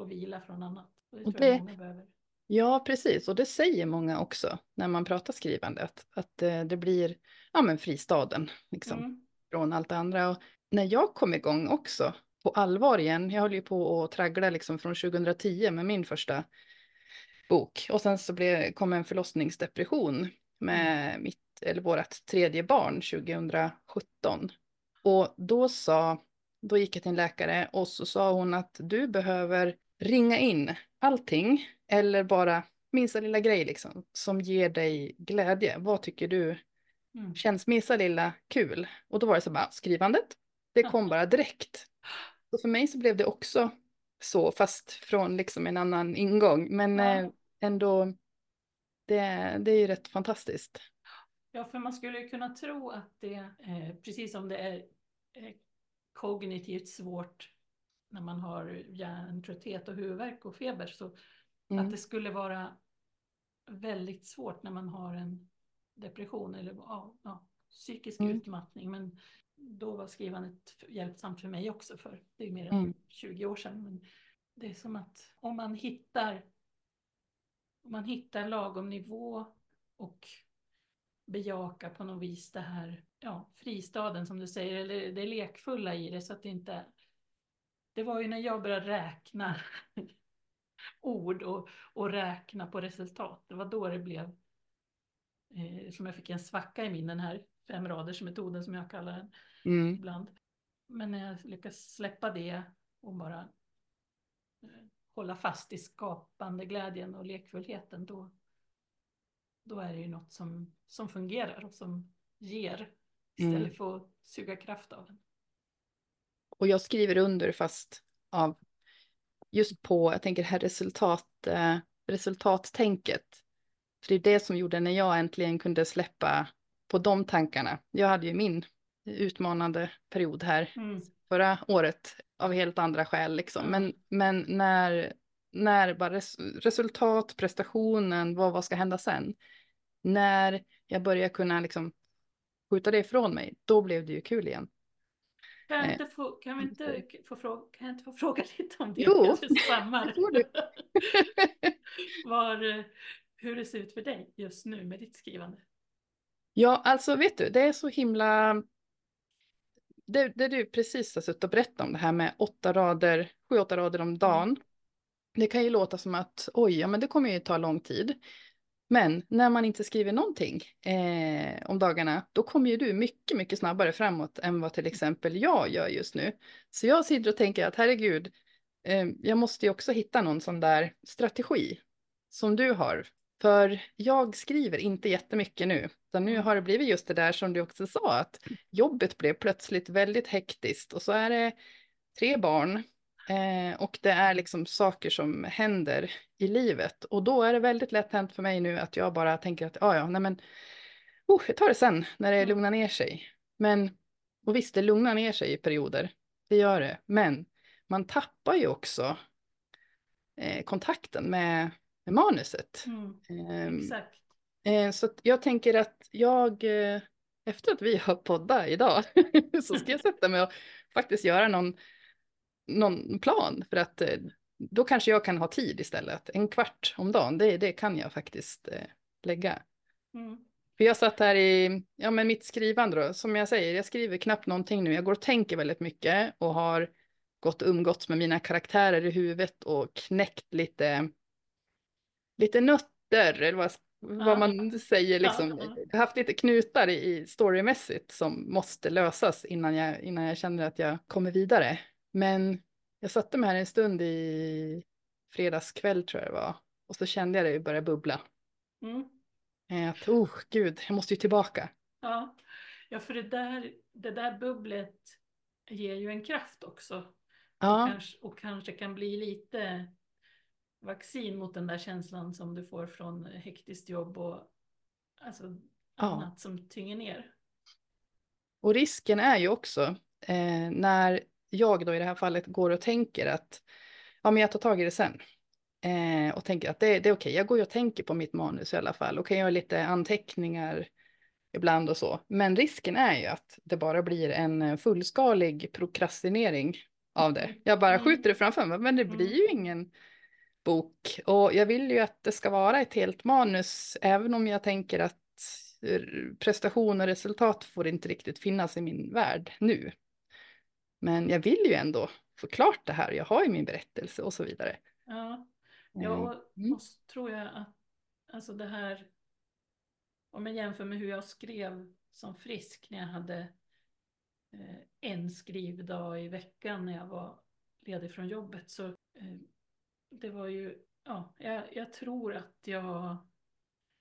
får vila från annat. Och det Och det-. Ja, precis. Och det säger många också när man pratar skrivande, att, eh, det blir ja, men fristaden liksom, Mm. från allt det andra. Och när jag kom igång också, på allvar igen, jag höll ju på att traggla liksom från 2010 med min första bok. Och sen så blev, kom en förlossningsdepression med mitt, eller vårt tredje barn 2017. Och då sa, då gick jag till en läkare och så sa hon att du behöver ringa in allting eller bara minsta lilla grej liksom som ger dig glädje. Vad tycker du Mm. känns minsta lilla kul? Och då var det så bara skrivandet. Det kom bara direkt. Så för mig så blev det också så, fast från liksom en annan ingång. Men Ja. eh, ändå, det, det är ju rätt fantastiskt. Ja, för man skulle ju kunna tro att det, eh, precis som det är eh, kognitivt svårt när man har hjärntrötthet och huvudvärk och feber, så Mm. att det skulle vara väldigt svårt när man har en depression eller ja, ja, psykisk Mm. utmattning. Men då var skrivandet hjälpsamt för mig också, för det är mer än Mm. 20 år sedan. Men det är som att om man hittar, om man hittar lagom nivå och bejaka på något vis det här, ja, fristaden som du säger, eller det lekfulla i det så att det inte... Det var ju när jag började räkna ord och, och räkna på resultat, det var då det blev eh, som jag fick en svacka i min, den här femradersmetoden som jag kallar den Mm. ibland. Men när jag lyckas släppa det och bara eh, hålla fast i skapande glädjen och lekfullheten, då, då är det ju något som, som fungerar och som ger istället Mm. för att suga kraft av en. Och jag skriver under fast av just på, jag tänker här resultat, eh, resultattänket. För det är det som gjorde när jag äntligen kunde släppa på de tankarna. Jag hade ju min utmanande period här Mm. förra året av helt andra skäl liksom. Men, men när, när bara res, resultat, prestationen, vad, vad ska hända sen? När jag börjar kunna liksom skjuta det ifrån mig, då blev det ju kul igen. Kan, jag inte få, kan, vi inte få fråga, kan jag inte få fråga lite om det? Jo, det får du. Var, eh, hur det ser ut för dig just nu med ditt skrivande. Ja, alltså vet du, det är så himla... Det, det du precis har suttit och berättat om det här med åtta rader, sju, åtta rader om dagen. Det kan ju låta som att oj, ja men det kommer ju ta lång tid. Men när man inte skriver någonting eh, om dagarna, då kommer ju du mycket, mycket snabbare framåt än vad till exempel jag gör just nu. Så jag sitter och tänker att herregud, eh, jag måste ju också hitta någon sån där strategi som du har För jag skriver inte jättemycket nu. utan nu har det blivit just det där som du också sa, att jobbet blev plötsligt väldigt hektiskt. Och så är det tre barn eh, och det är liksom saker som händer i livet. Och då är det väldigt lätt hänt för mig nu att jag bara tänker att ja, ja, nej men, oh, jag tar det sen när det Mm. lugnar ner sig. Men, och visst, det lugnar ner sig i perioder. Det gör det. Men man tappar ju också eh, kontakten med, med manuset. Mm. Ehm. Eh, så jag tänker att jag, eh, efter att vi har poddat idag, så ska jag sätta mig och faktiskt göra någon, någon plan. För att eh, då kanske jag kan ha tid istället. En kvart om dagen, det, det kan jag faktiskt eh, lägga. Mm. För jag satt här i, ja men mitt skrivande då, som jag säger, jag skriver knappt någonting nu. Jag går och tänker väldigt mycket och har gått och umgåtts med mina karaktärer i huvudet och knäckt lite, lite nötter, eller vad, vad man säger liksom. Haft lite knutar i, i storymässigt som måste lösas innan jag, innan jag känner att jag kommer vidare. Men jag satte mig här en stund i fredagskväll tror jag det var. Och så kände jag det börja bubbla. Mm. Eh, Att, oh gud, jag måste ju tillbaka. Ja. ja, för det där, det där bubblet ger ju en kraft också. Och, Ja, kanske, och kanske kan bli lite vaccin mot den där känslan som du får från hektiskt jobb och alltså Ja. annat som tynger ner. och risken är ju också eh, när jag då i det här fallet går och tänker att ja, men jag tar tag i det sen. Eh, och tänker att det, det är okej, jag går ju och tänker på mitt manus i alla fall och kan göra lite anteckningar ibland och så. Men risken är ju att det bara blir en fullskalig prokrastinering av det. Jag bara Mm. skjuter det framför mig, men det blir Mm. ju ingen bok. Och jag vill ju att det ska vara ett helt manus, även om jag tänker att prestation och resultat får inte riktigt finnas i min värld nu. Men jag vill ju ändå få klart det här, jag har ju min berättelse och så vidare. Ja, Eh, ja och, mm. och tror jag att alltså det här om jag jämför med hur jag skrev som frisk när jag hade eh, en skrivdag i veckan när jag var ledig från jobbet så eh, det var ju, ja, jag, jag tror att jag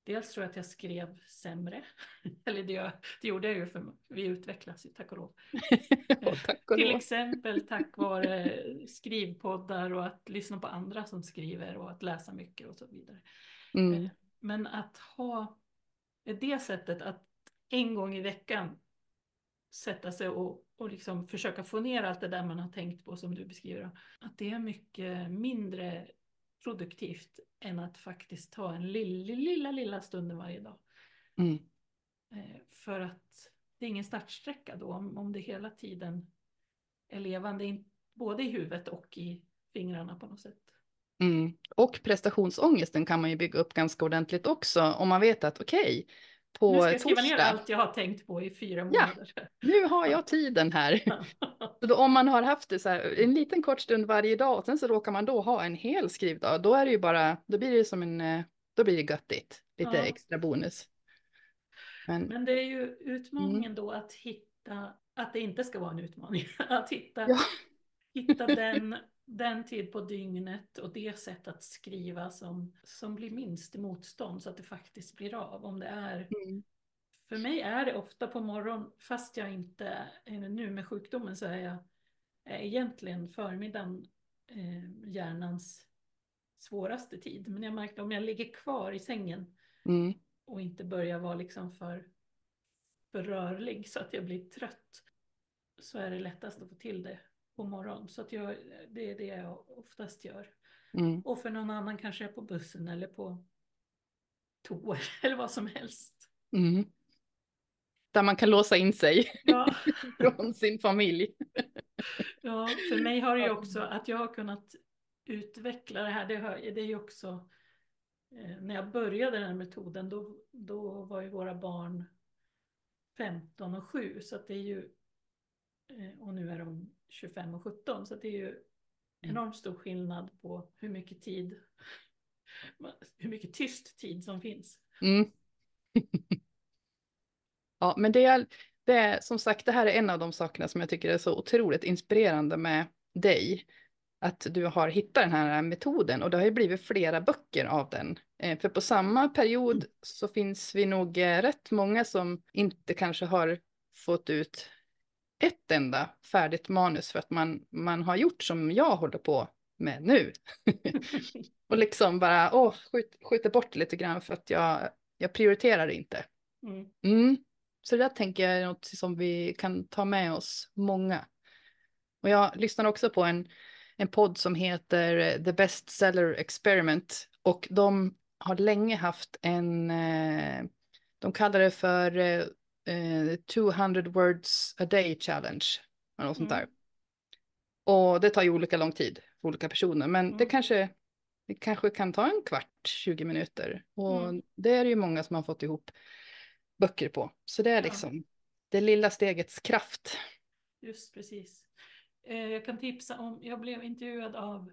Dels tror jag att jag skrev sämre, eller det, jag- det gjorde jag ju för vi utvecklas ju tack och lov. Och tack och Till lov. exempel tack vare skrivpoddar och att lyssna på andra som skriver och att läsa mycket och så vidare. Mm. Men att ha det sättet att en gång i veckan sätta sig och, och liksom försöka få ner allt det där man har tänkt på som du beskriver. Att det är mycket mindre produktivt än att faktiskt ta en lilla, lilla, lilla stunden varje dag. Mm. Eh, För att det är ingen startsträcka då om, om det hela tiden är levande, in- både i huvudet och i fingrarna på något sätt. Mm. Och prestationsångesten kan man ju bygga upp ganska ordentligt också om man vet att okej, på nu ska jag skriva torsdag, ner allt jag har tänkt på i fyra månader. nu har jag tiden här. Så då, om man har haft det så här en liten kort stund varje dag och sen så råkar man då ha en hel skrivdag, då är det ju bara, då blir det som en, eh, då blir det göttigt, lite Ja. extra bonus. Men, Men det är ju utmaningen då att hitta, att det inte ska vara en utmaning, att hitta, Ja. Hitta den, den tid på dygnet och det sätt att skriva som, som blir minst motstånd så att det faktiskt blir av. Om det är, mm. för mig är det ofta på morgonen, fast jag inte, eller nu med sjukdomen så är jag är egentligen förmiddagen eh, hjärnans svåraste tid. Men jag märkte om jag ligger kvar i sängen Mm. och inte börja vara liksom för, för rörlig så att jag blir trött så är det lättast att få till det på morgonen. Så att jag, det är det jag oftast gör. Mm. Och för någon annan kanske jag är på bussen eller på toa eller vad som helst. Mm. Där man kan låsa in sig Ja, från sin familj. ja, för mig har det ju också att jag har kunnat utveckla det här. Det, är ju också eh, när jag började den här metoden då, då var ju våra barn 15 och 7 så att det är ju och nu är de 25 och 17 så det är ju enormt stor skillnad på hur mycket tid hur mycket tyst tid som finns. Mm. ja, men det är, det är som sagt, det här är en av de sakerna som jag tycker är så otroligt inspirerande med dig. att du har hittat den här metoden och det har ju blivit flera böcker av den. Eh, för på samma period så finns vi nog eh, rätt många som inte kanske har fått ut ett enda färdigt manus för att man, man har gjort som jag håller på med nu. och liksom bara åh, skjut, skjuter bort lite grann för att jag, jag prioriterar inte. Mm. Mm. Så det där tänker jag är något som vi kan ta med oss många. Och jag lyssnar också på en, en podd som heter The Best Seller Experiment och de har länge haft en, eh, de kallar det för eh, 200 words a day challenge. Eller något sånt där. Mm. Och det tar ju olika lång tid för olika personer, men Mm. det kanske det kanske kan ta en kvart, 20 minuter. Och Mm. det är det ju många som har fått ihop böcker på. Så det är Ja. liksom det lilla stegets kraft. Just precis. Eh, jag kan tipsa om, jag blev intervjuad av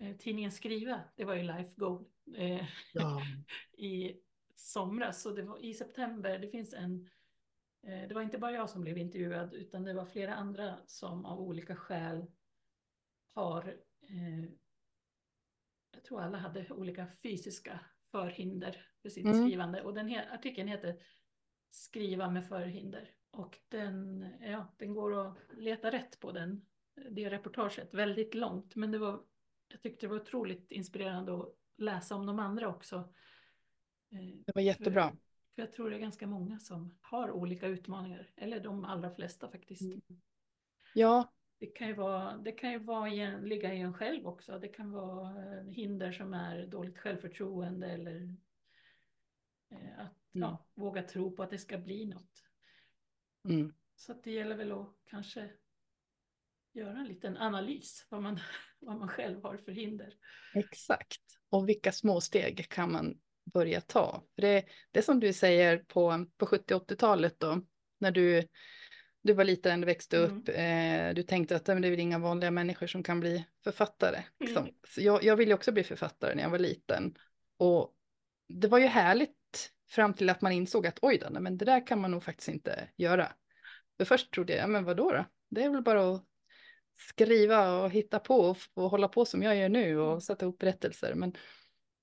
eh, tidningen Skriva, det var ju Life Goal, eh, Ja. i somras. Så det var i september, det finns en, eh, det var inte bara jag som blev intervjuad utan det var flera andra som av olika skäl har, eh, jag tror alla hade olika fysiska förhinder för sitt Mm. skrivande. Och den he- artikeln heter Skriva med förhinder. Och den, ja, den går att leta rätt på den, det reportaget, väldigt långt. Men det var, jag tyckte det var otroligt inspirerande att läsa om de andra också. Eh, Det var jättebra. För, för jag tror det är ganska många som har olika utmaningar, eller de allra flesta faktiskt. Mm. Ja, Det kan ju, vara, det kan ju vara en, ligga i en själv också. Det kan vara eh, hinder som är dåligt självförtroende eller eh, att ja, våga tro på att det ska bli något. mm. Så det gäller väl att kanske göra en liten analys vad man, vad man själv har för hinder. exakt. Och vilka små steg kan man börja ta? För det, det är som du säger på, på 70-80-talet då, när du, du var liten, växte Mm. upp, eh, du tänkte att "Men det är väl inga vanliga människor som kan bli författare. Liksom. Mm. Så jag, jag ville också bli författare när jag var liten. Och det var ju härligt fram till att man insåg att oj då, men det där kan man nog faktiskt inte göra. För först trodde jag, ja, men vadå då? Det är väl bara att skriva och hitta på och, och hålla på som jag gör nu och Mm. sätta upp berättelser. Men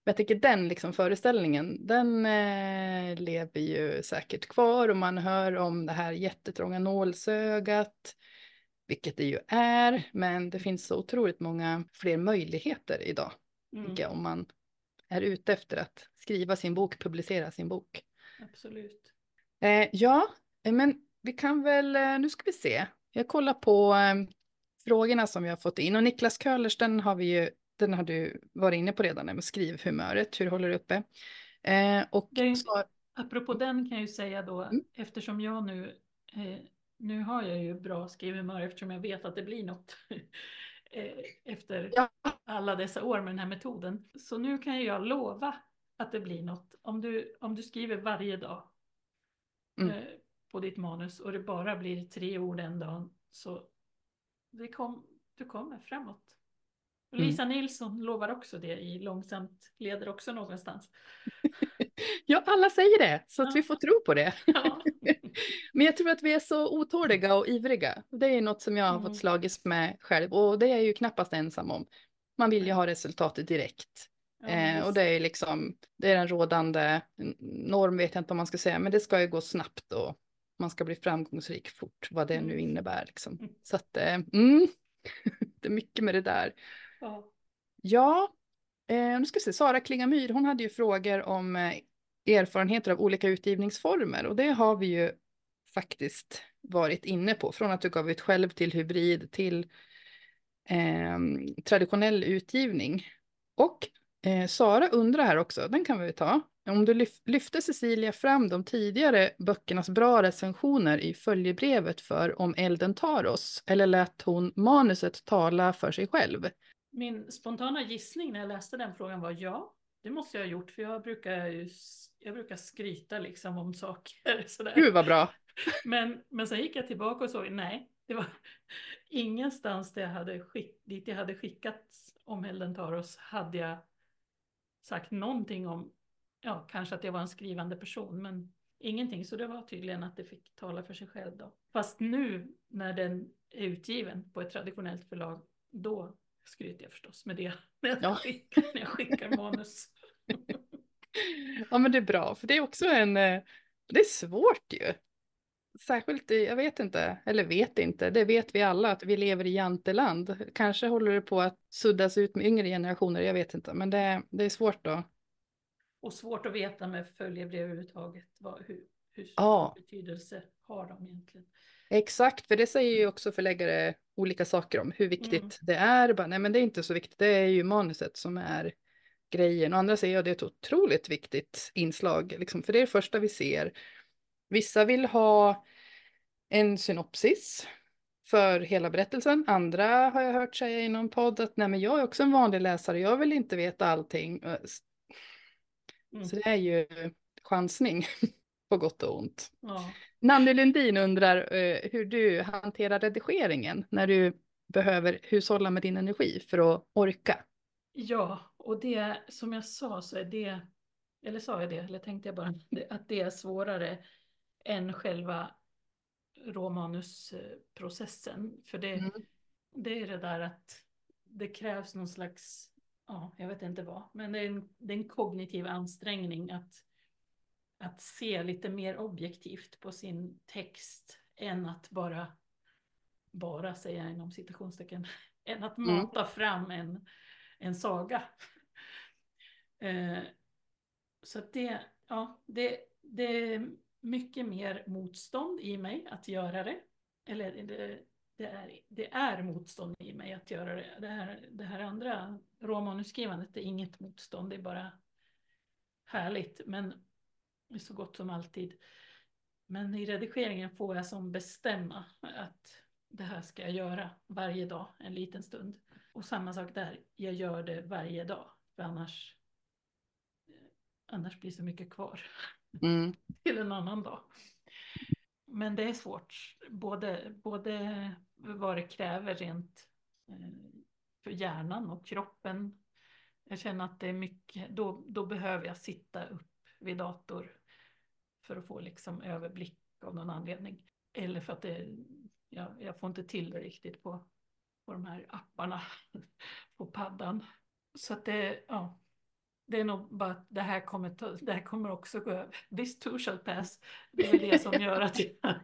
jag tycker den liksom föreställningen, den eh, lever ju säkert kvar och man hör om det här jättetrånga nålsögat, vilket det ju är, men det finns så otroligt många fler möjligheter idag, Mm, jag, om man är ute efter att skriva sin bok, publicera sin bok. absolut. Eh, ja, men vi kan väl, eh, nu ska vi se. Jag kollar på eh, frågorna som vi har fått in och Niklas Köhlers, den har vi ju, den har du varit inne på redan, med skrivhumöret, hur håller du uppe? Eh, och Det så, Apropå den kan jag ju säga då, Mm. eftersom jag nu, eh, nu har jag ju bra skrivhumör eftersom jag vet att det blir något eh, efter ja, alla dessa år med den här metoden. Så nu kan jag lova att det blir något. Om du, om du skriver varje dag Mm. eh, på ditt manus och det bara blir tre ord en dag så det kom, du kommer framåt. Mm. Lisa Nilsson lovar också det i Långsamt leder också någonstans. ja, alla säger det, så att Ja. vi får tro på det. Ja. Men jag tror att vi är så otåliga och ivriga. Det är något som jag har Mm. fått slagits med själv och det är jag ju knappast ensam om. Man vill ju ha resultatet direkt. Ja, Eh, och det är liksom, det är den rådande norm vet jag inte om man ska säga, men det ska ju gå snabbt och man ska bli framgångsrik fort, vad det nu Mm. innebär liksom. Mm. Så att, eh, mm, det är mycket med det där. Ja. Ja, eh, nu ska vi se, Sara Klingamyr, hon hade ju frågor om eh, erfarenheter av olika utgivningsformer och det har vi ju faktiskt varit inne på, från att du gav ut själv till hybrid till eh, traditionell utgivning. Och eh, Sara undrar här också, den kan vi ta, om du lyf lyfte Cecilia fram de tidigare böckernas bra recensioner i följebrevet för Om elden tar oss, eller lät hon manuset tala för sig själv? Min spontana gissning när jag läste den frågan var ja, det måste jag ha gjort för jag brukar, jag brukar skryta liksom om saker. Sådär. Gud vad bra! Men, men sen gick jag tillbaka och såg, nej, det var ingenstans där jag hade skick, dit jag hade skickat om elden tar oss hade jag sagt någonting om, ja, kanske att jag var en skrivande person, men ingenting. Så det var tydligen att det fick tala för sig själv då. Fast nu när den är utgiven på ett traditionellt förlag, då skryter jag förstås med det när jag, Ja. skickar, när jag skickar manus. Ja, men det är bra, för det är också en, eh, det är svårt ju. Särskilt i, jag vet inte, eller vet inte, det vet vi alla att vi lever i janteland. Kanske håller det på att suddas ut med yngre generationer, jag vet inte, men det, det är svårt då. Och svårt att veta med följebrev överhuvudtaget. Vad, hur, hur stor Ja. betydelse har de egentligen? Exakt, för det säger ju också förläggare olika saker om hur viktigt Mm. det är. Bara, nej, men det är inte så viktigt, det är ju manuset som är grejen. Och andra säger att det är ett otroligt viktigt inslag, liksom, för det är det första vi ser. Vissa vill ha en synopsis för hela berättelsen. Andra har jag hört säga i någon podd att nej, men jag är också en vanlig läsare, jag vill inte veta allting. Mm. Så det är ju chansning på gott och ont. Ja. Nanny Lundin undrar eh, hur du hanterar redigeringen när du behöver hushålla med din energi för att orka. ja, och det som jag sa så är det, eller sa jag det, eller tänkte jag bara att det är svårare än själva råmanusprocessen. För det, Mm. det är det där att det krävs någon slags, ja, jag vet inte vad, men det är en, det är en kognitiv ansträngning att, att se lite mer objektivt på sin text än att bara, bara säga inom citationstecken, än att Mm. mata fram en, en saga. Eh, så att det, ja, det, det är mycket mer motstånd i mig att göra det. Eller det, det, är, det är motstånd i mig att göra det. Det här, det här andra råmanusskrivandet är inget motstånd, det är bara härligt. Men så gott som alltid. Men i redigeringen får jag som bestämma att det här ska jag göra varje dag, en liten stund. Och samma sak där, jag gör det varje dag. För annars, annars blir så mycket kvar Mm. till en annan dag. Men det är svårt, både, både vad det kräver rent eh, för hjärnan och kroppen. Jag känner att det är mycket, då, då behöver jag sitta upp vid dator för att få liksom överblick av någon anledning. Eller för att det, jag, jag får inte till det riktigt på, på de här apparna på paddan. Så att det, ja, det är nog bara att det här kommer, ta, det här kommer också gå över. This too shall pass. Det är det som gör att jag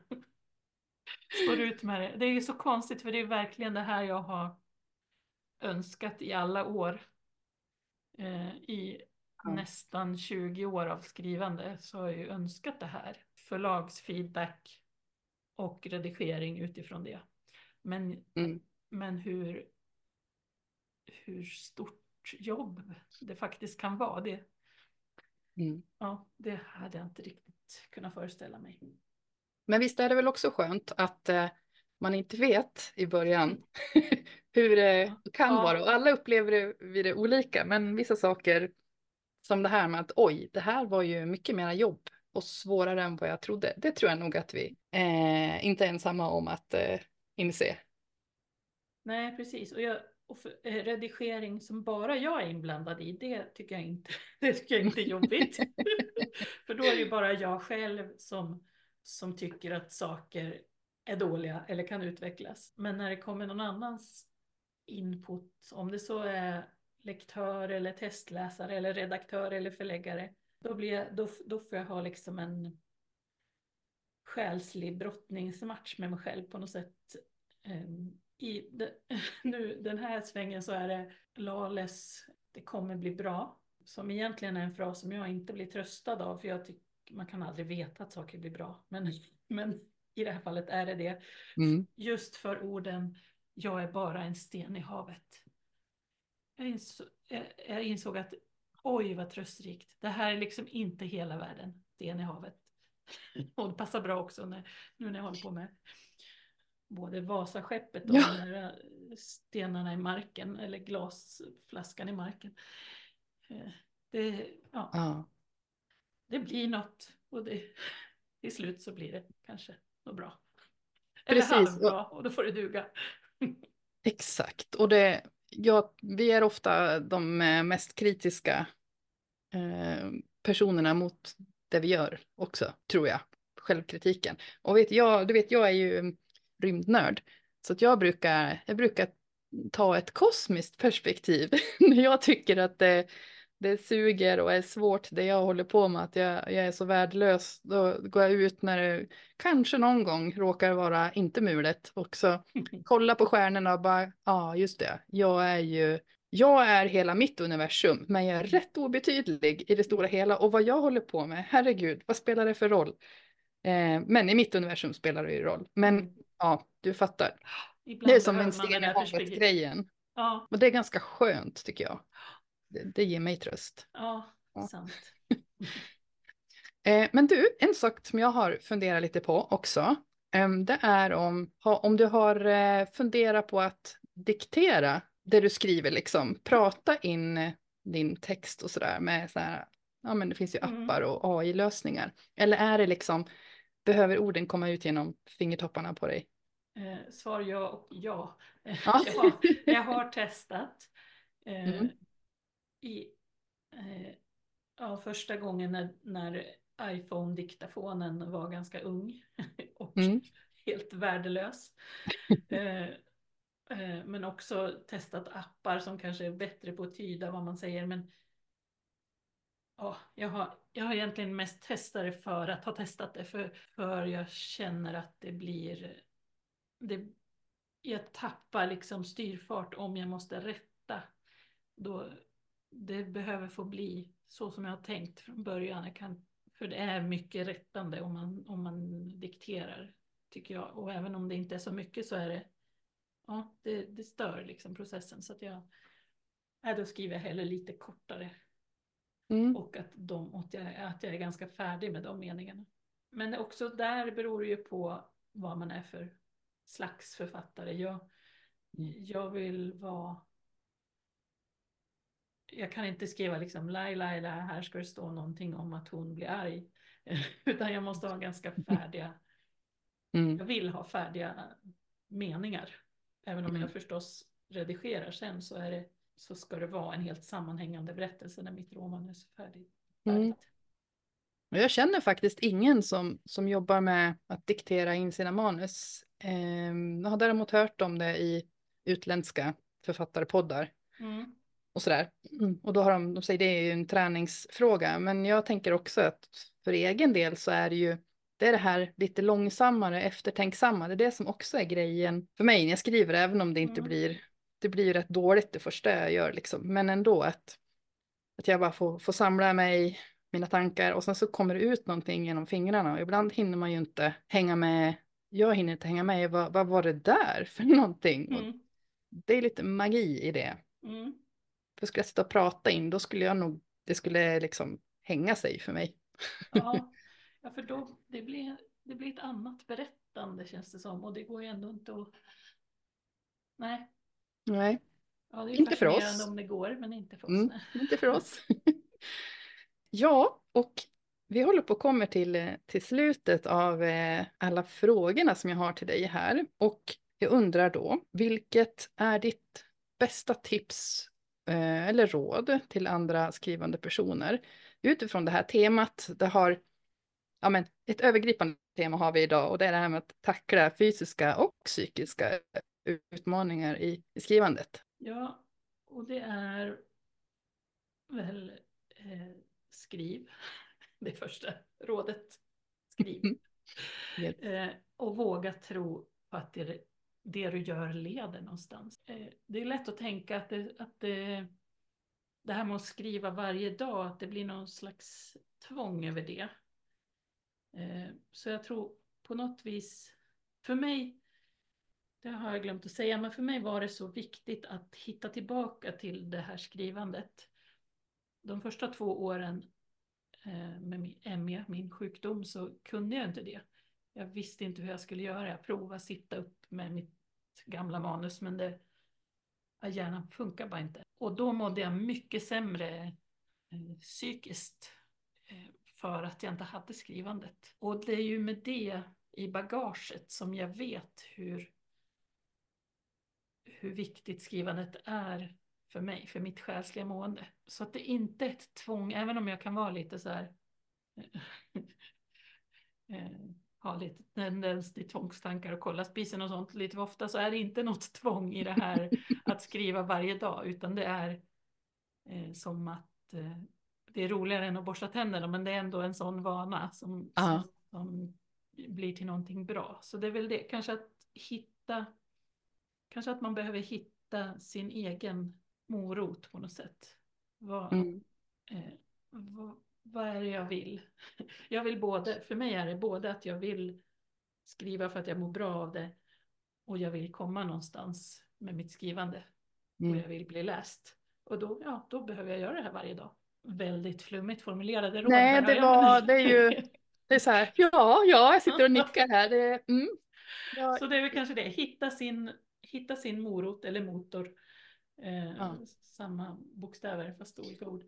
står ut med det. Det är ju så konstigt för det är verkligen det här jag har önskat i alla år. Eh, I Ja. nästan 20 år av skrivande så har jag ju önskat det här. Förlagsfeedback och redigering utifrån det. Men, Mm. men hur, hur stort jobb det faktiskt kan vara, det, Mm. ja, det hade jag inte riktigt kunnat föreställa mig. Men visst är det väl också skönt att eh, man inte vet i början hur det kan Ja. vara. Och alla upplever det, det olika, men vissa saker som det här med att oj, det här var ju mycket mera jobb och svårare än vad jag trodde. Det tror jag nog att vi eh, inte är ensamma om att eh, inse. Nej, precis. Och, jag, och för, eh, redigering som bara jag är inblandad i, det tycker jag inte, det tycker jag inte är jobbigt. för då är det ju bara jag själv som, som tycker att saker är dåliga eller kan utvecklas. Men när det kommer någon annans input, om det så är lektör eller testläsare eller redaktör eller förläggare, då, blir jag, då, då får jag ha liksom en själslig brottningsmatch med mig själv på något sätt. Ehm, I de, nu, den här svängen så är det Lales Det kommer bli bra. Som egentligen är en fras som jag inte blir tröstad av för jag tycker man kan aldrig veta att saker blir bra. Men, men i det här fallet är det det. Mm. Just för orden Jag är bara en sten i havet. Jag insåg, jag, jag insåg att oj vad tröstrikt. Det här är liksom inte hela världen. Sten i havet. Och det passar bra också när, nu när jag håller på med både Vasaskeppet och Ja. de där stenarna i marken eller glasflaskan i marken. Eh, Det, ja, Ja. det blir något och det, till slut så blir det kanske något bra. Eller Precis, halvbra och då får det duga. Exakt, och det, ja, vi är ofta de eh, mest kritiska eh, personerna mot det vi gör också, tror jag. Självkritiken. Och vet jag, du vet, jag är ju rymdnörd, så att jag brukar, jag brukar ta ett kosmiskt perspektiv. När jag tycker att det, det suger och är svårt det jag håller på med, att jag, jag är så värdelös, då går jag ut när det kanske någon gång råkar vara inte mulet och så kolla på stjärnorna och bara, ja ah, just det, jag är ju jag är hela mitt universum, men jag är rätt obetydlig i det stora hela. Och vad jag håller på med, herregud, vad spelar det för roll? Eh, men i mitt universum spelar det ju roll. Men mm. ja, du fattar. Ibland det är som en sten i havet-grejen. Ja. Och det är ganska skönt tycker jag. Det, det ger mig tröst. Ja, ja. sant. eh, men du, en sak som jag har funderat lite på också. Eh, det är om, om du har eh, funderat på att diktera det du skriver, liksom prata in din text och sådär med så här, ja men det finns ju mm. appar och AI-lösningar. Eller är det liksom, behöver orden komma ut genom fingertopparna på dig? Eh, svar ja och ja. ja. jag, har, jag har testat. Mm. I, eh, ja, första gången när, när iPhone-diktafonen var ganska ung och mm. helt värdelös. Eh, Eh, men också testat appar som kanske är bättre på att tyda vad man säger. Men ja, jag, har, jag har egentligen mest testat det för att ha testat det. För, för jag känner att det blir... Det, jag tappar liksom styrfart om jag måste rätta. Då, det behöver få bli så som jag har tänkt från början. Jag kan, för det är mycket rättande om man, om man dikterar, tycker jag. Och även om det inte är så mycket så är det ja, det, det stör liksom processen. Så att jag, äh, då skriver jag hellre lite kortare. Mm. Och att, de, att, jag, att jag är ganska färdig med de meningarna. Men också där beror det ju på vad man är för slags författare. Jag, mm. jag vill vara... Jag kan inte skriva liksom Laila, Laila, här ska det stå någonting om att hon blir arg. Utan jag måste ha ganska färdiga... Mm. Jag vill ha färdiga meningar. Även om jag mm. förstås redigerar sen så, är det, så ska det vara en helt sammanhängande berättelse när mitt roman är färdigt. Mm. Jag känner faktiskt ingen som, som jobbar med att diktera in sina manus. Eh, jag har däremot hört om det i utländska författarpoddar. Mm. Och sådär. Mm. Och då har de, de säger det är ju en träningsfråga. Men jag tänker också att för egen del så är det ju det är det här lite långsammare, eftertänksamma. Det är det som också är grejen för mig när jag skriver, även om det inte mm. blir, det blir rätt dåligt det första jag gör liksom. Men ändå att, att jag bara får, får samla mig, mina tankar och sen så kommer det ut någonting genom fingrarna och ibland hinner man ju inte hänga med. Jag hinner inte hänga med vad, vad var det där för någonting? Mm. det är lite magi i det. Mm. För skulle jag sitta och prata in, då skulle jag nog, det skulle liksom hänga sig för mig. Ja, Ja, för då, det blir, det blir ett annat berättande känns det som. Och det går ju ändå inte att... Nej. Nej. Ja, det är inte för oss. om det går, men inte för oss. Mm, inte för oss. ja, och vi håller på att komma till, till slutet av eh, alla frågorna som jag har till dig här. Och jag undrar då, vilket är ditt bästa tips eller råd till andra skrivande personer utifrån det här temat? Det har ja, men ett övergripande tema har vi idag och det är det här med att tackla fysiska och psykiska utmaningar i, i skrivandet. Ja, och det är väl eh, skriv, det första rådet. Skriv. eh, och våga tro på att det, det du gör leder någonstans. Eh, det är lätt att tänka att, det, att det, det här med att skriva varje dag, att det blir någon slags tvång över det. Eh, så jag tror på något vis, för mig, det har jag glömt att säga, men för mig var det så viktigt att hitta tillbaka till det här skrivandet. De första två åren eh, med ME, min sjukdom, så kunde jag inte det. Jag visste inte hur jag skulle göra. Jag provade att sitta upp med mitt gamla manus, men det, hjärnan funkar bara inte. Och då mådde jag mycket sämre eh, psykiskt eh, för att jag inte hade skrivandet. Och det är ju med det i bagaget som jag vet hur, hur viktigt skrivandet är för mig, för mitt själsliga mående. Så att det inte är ett tvång, även om jag kan vara lite så här eh, har lite tendens till tvångstankar och kolla spisen och sånt lite ofta så är det inte något tvång i det här att skriva varje dag utan det är eh, som att eh, det är roligare än att borsta tänderna men det är ändå en sån vana som, som, som, blir till någonting bra. Så det är väl det, kanske att hitta, kanske att man behöver hitta sin egen morot på något sätt. Vad, mm. eh, vad, vad är det jag vill? Jag vill både, för mig är det både att jag vill skriva för att jag mår bra av det och jag vill komma någonstans med mitt skrivande mm. och jag vill bli läst. Och då, ja, då behöver jag göra det här varje dag. Väldigt flummigt formulerade råd. Nej, det var, det är ju, det är så här, ja, ja, jag sitter och nickar här. Det, mm, ja. Så det är väl kanske det, hitta sin, hitta sin morot eller motor. Eh, ja. Samma bokstäver fast olika ord.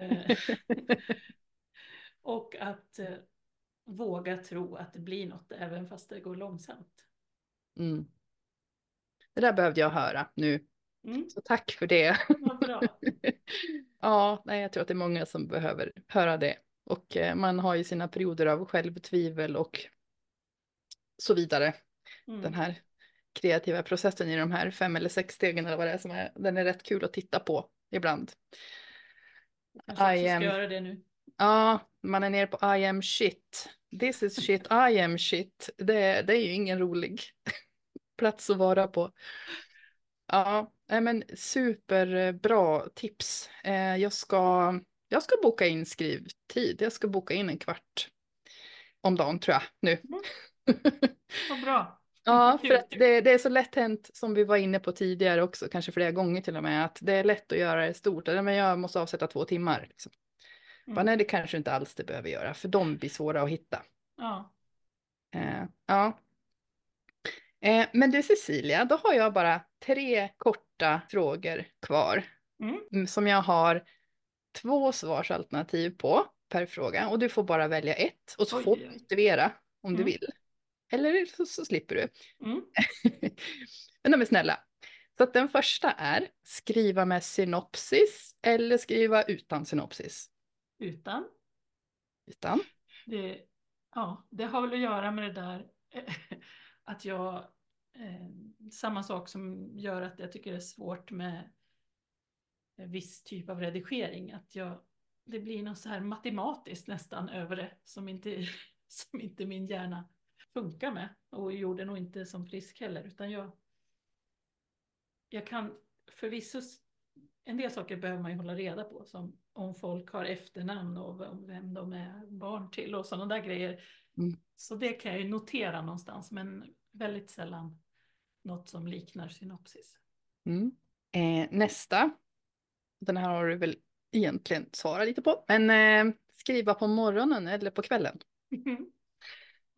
Eh, och att eh, våga tro att det blir något även fast det går långsamt. Mm. Det där behövde jag höra nu. Mm. Så tack för det. Ja, nej, jag tror att det är många som behöver höra det. Och eh, man har ju sina perioder av självtvivel och så vidare. Mm. Den här kreativa processen i de här fem eller sex stegen eller vad det är som är, den är rätt kul att titta på ibland. Kanske I am... ska göra det nu. Ja, man är nere på I am shit. This is shit, I am shit. Det, det är ju ingen rolig plats att vara på. Ja, men superbra tips. Eh, jag ska, jag ska boka in skrivtid. Jag ska boka in en kvart om dagen tror jag nu. Mm. Vad bra. Ja, för att det, det, är så lätt hänt som vi var inne på tidigare också, kanske flera gånger till och med, att det är lätt att göra det stort. Men jag måste avsätta två timmar. Liksom. Mm. Men nej, det kanske inte alls det behöver göra, för de blir svåra att hitta. Ja. Eh, ja. Eh, men du Cecilia, då har jag bara tre korta frågor kvar. Mm. mm. Som jag har två svarsalternativ på per fråga. Och du får bara välja ett och så Oj. får du motivera om mm. du vill. Eller så, så slipper du. Mm. Men de är snälla. Så att den första är skriva med synopsis eller skriva utan synopsis. Utan. Utan. Det, ja, det har väl att göra med det där att jag, eh, samma sak som gör att jag tycker det är svårt med viss typ av redigering, att jag, det blir något så här matematiskt nästan över det som inte, som inte min hjärna funkar med och gjorde nog inte som frisk heller, utan jag, jag kan förvisso, en del saker behöver man ju hålla reda på, som om folk har efternamn och vem de är barn till och sådana där grejer. Mm. Så det kan jag ju notera någonstans, men väldigt sällan något som liknar synopsis. Mm. Eh, nästa, den här har du väl egentligen svarat lite på, men eh, skriva på morgonen eller på kvällen?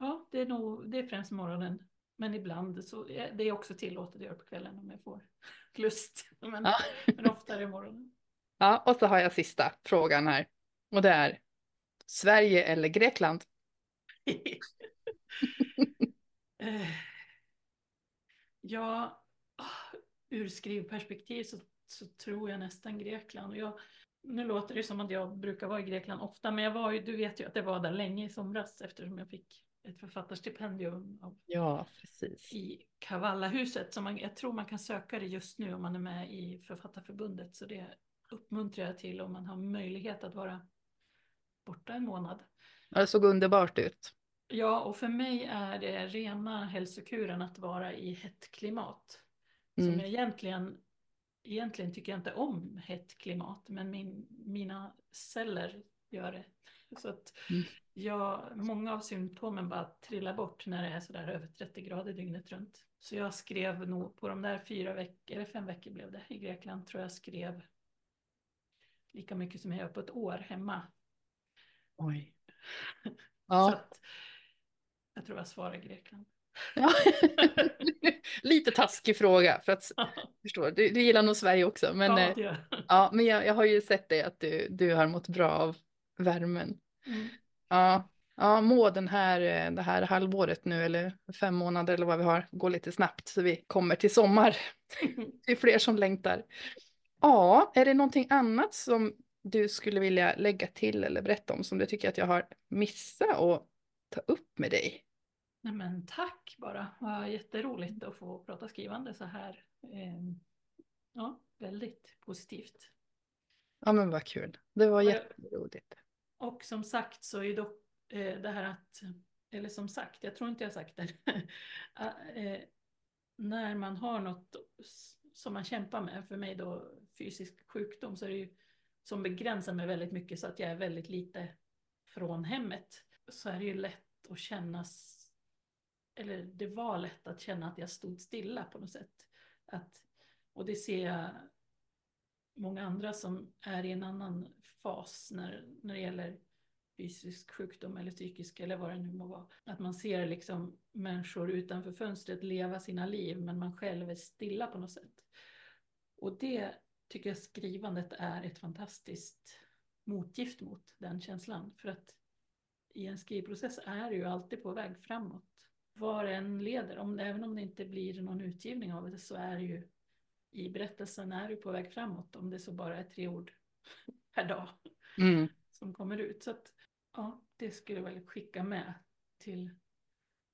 Ja, det är nog det är främst morgonen. Men ibland så är det också tillåtet att göra på kvällen om jag får lust. Men, ja. men ofta är det morgonen. Ja, och så har jag sista frågan här. Och det är Sverige eller Grekland? Ja, ur skrivperspektiv så, så tror jag nästan Grekland. Och jag, nu låter det som att jag brukar vara i Grekland ofta, men jag var ju, du vet ju att jag var där länge i somras eftersom jag fick ett författarstipendium av, ja, precis. i Kavallahuset. Så man, jag tror man kan söka det just nu om man är med i Författarförbundet. Så det uppmuntrar jag till om man har möjlighet att vara borta en månad. Det såg underbart ut. Ja, och för mig är det rena hälsokuren att vara i hett klimat. Mm. Som jag egentligen, egentligen tycker jag inte om hett klimat, men min, mina celler gör det. Så att mm. jag, många av symptomen bara trillar bort när det är sådär över 30 grader dygnet runt. Så jag skrev nog på de där fyra veckor, eller fem veckor blev det i Grekland, tror jag skrev lika mycket som jag gör på ett år hemma. Oj. Ja. Så att, jag tror jag svarar Grekland. Ja. Lite taskig fråga för att förstår, du, du gillar nog Sverige också. Men, ja, eh, ja, men jag, jag har ju sett dig att du, du har mått bra av värmen. Mm. Ja, ja, må den här, eh, det här halvåret nu eller fem månader eller vad vi har gå lite snabbt så vi kommer till sommar. det är fler som längtar. Ja, är det någonting annat som du skulle vilja lägga till eller berätta om som du tycker att jag har missat att ta upp med dig? Nej men tack bara, vad jätteroligt att få prata skrivande så här. Ehm, ja, väldigt positivt. Ja men vad kul. Det var jätteroligt. Och som sagt så är ju dock eh, det här att, eller som sagt, jag tror inte jag har sagt det, ah, eh, när man har något som man kämpar med, för mig då fysisk sjukdom, så är det ju som begränsar mig väldigt mycket så att jag är väldigt lite från hemmet, så är det ju lätt att kännas, eller det var lätt att känna att jag stod stilla på något sätt. Att, och det ser jag många andra som är i en annan fas när, när det gäller fysisk sjukdom eller psykisk eller vad det nu må vara. Att man ser liksom människor utanför fönstret leva sina liv men man själv är stilla på något sätt. Och det tycker jag skrivandet är ett fantastiskt motgift mot den känslan. För att i en skrivprocess är du ju alltid på väg framåt. Var det än leder, om, även om det inte blir någon utgivning av det så är det ju i berättelsen är du på väg framåt om det så bara är tre ord per dag Mm. som kommer ut. Så att, ja, det skulle jag väl skicka med till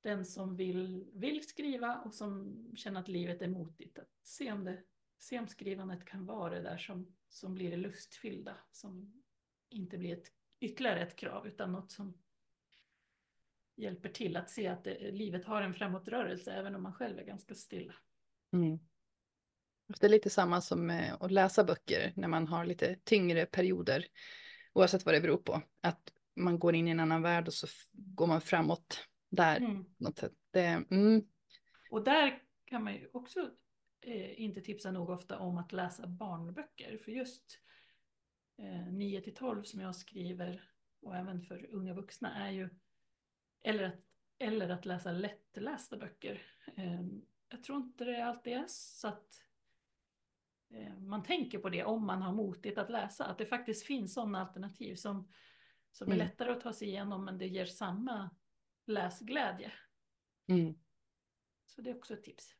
den som vill, vill skriva och som känner att livet är motigt. Att se om, det, se om skrivandet kan vara det där som, som blir det lustfyllda, som inte blir ett, ytterligare ett krav utan något som hjälper till att se att det, livet har en framåtrörelse även om man själv är ganska stilla. Mm. Det är lite samma som med att läsa böcker när man har lite tyngre perioder. Oavsett vad det beror på. Att man går in i en annan värld och så går man framåt där. Mm. Det, mm, Och där kan man ju också eh, inte tipsa nog ofta om att läsa barnböcker. För just eh, 9 till 12 som jag skriver och även för unga vuxna är ju eller att, eller att läsa lättlästa böcker. Eh, jag tror inte det alltid är så att eh, man tänker på det om man har motigt att läsa. Att det faktiskt finns sådana alternativ som, som är Mm. lättare att ta sig igenom men det ger samma läsglädje. mm. Så det är också ett tips.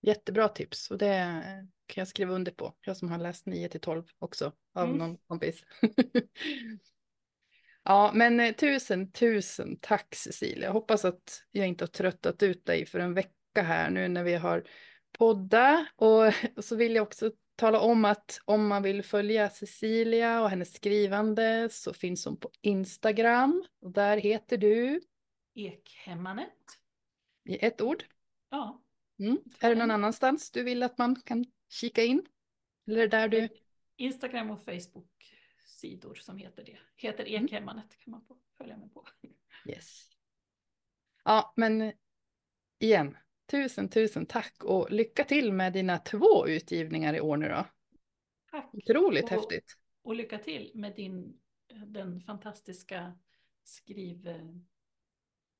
Jättebra tips och det kan jag skriva under på. Jag som har läst 9 till 12 också av Mm. någon kompis. ja, men eh, tusen, tusen tack Cecilia. Jag hoppas att jag inte har tröttat ut dig för en vecka här nu när vi har podda och, så vill jag också tala om att om man vill följa Cecilia och hennes skrivande så finns hon på Instagram och där heter du Ekhemmanet. i ett ord. Ja, Mm. Är det någon annanstans du vill att man kan kika in? Eller där du... Instagram och Facebook-sidor som heter det. Heter Mm. Ekhemmanet kan man följa med på. Yes. Ja, men igen, tusen, tusen tack och lycka till med dina två utgivningar i år nu då. Tack. Otroligt Och- häftigt. Och lycka till med din, den fantastiska skriv... eh,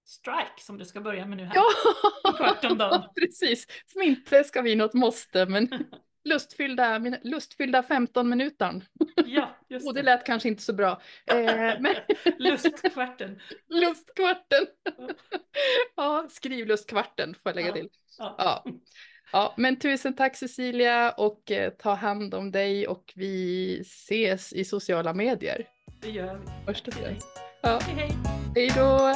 Strike som du ska börja med nu här. Ja, kvart precis. Som inte ska bli något måste, men lustfyllda, lustfyllda 15 minuter. Ja, just Och det lät kanske inte så bra. Eh, men Lustkvarten. lustkvarten. Ja, skrivlustkvarten får jag lägga Ja. till. Ja. Ja. Ja, men tusen tack Cecilia och eh, ta hand om dig och vi ses i sociala medier Det gör vi. först och främst. Ja, Hej hej. hej då!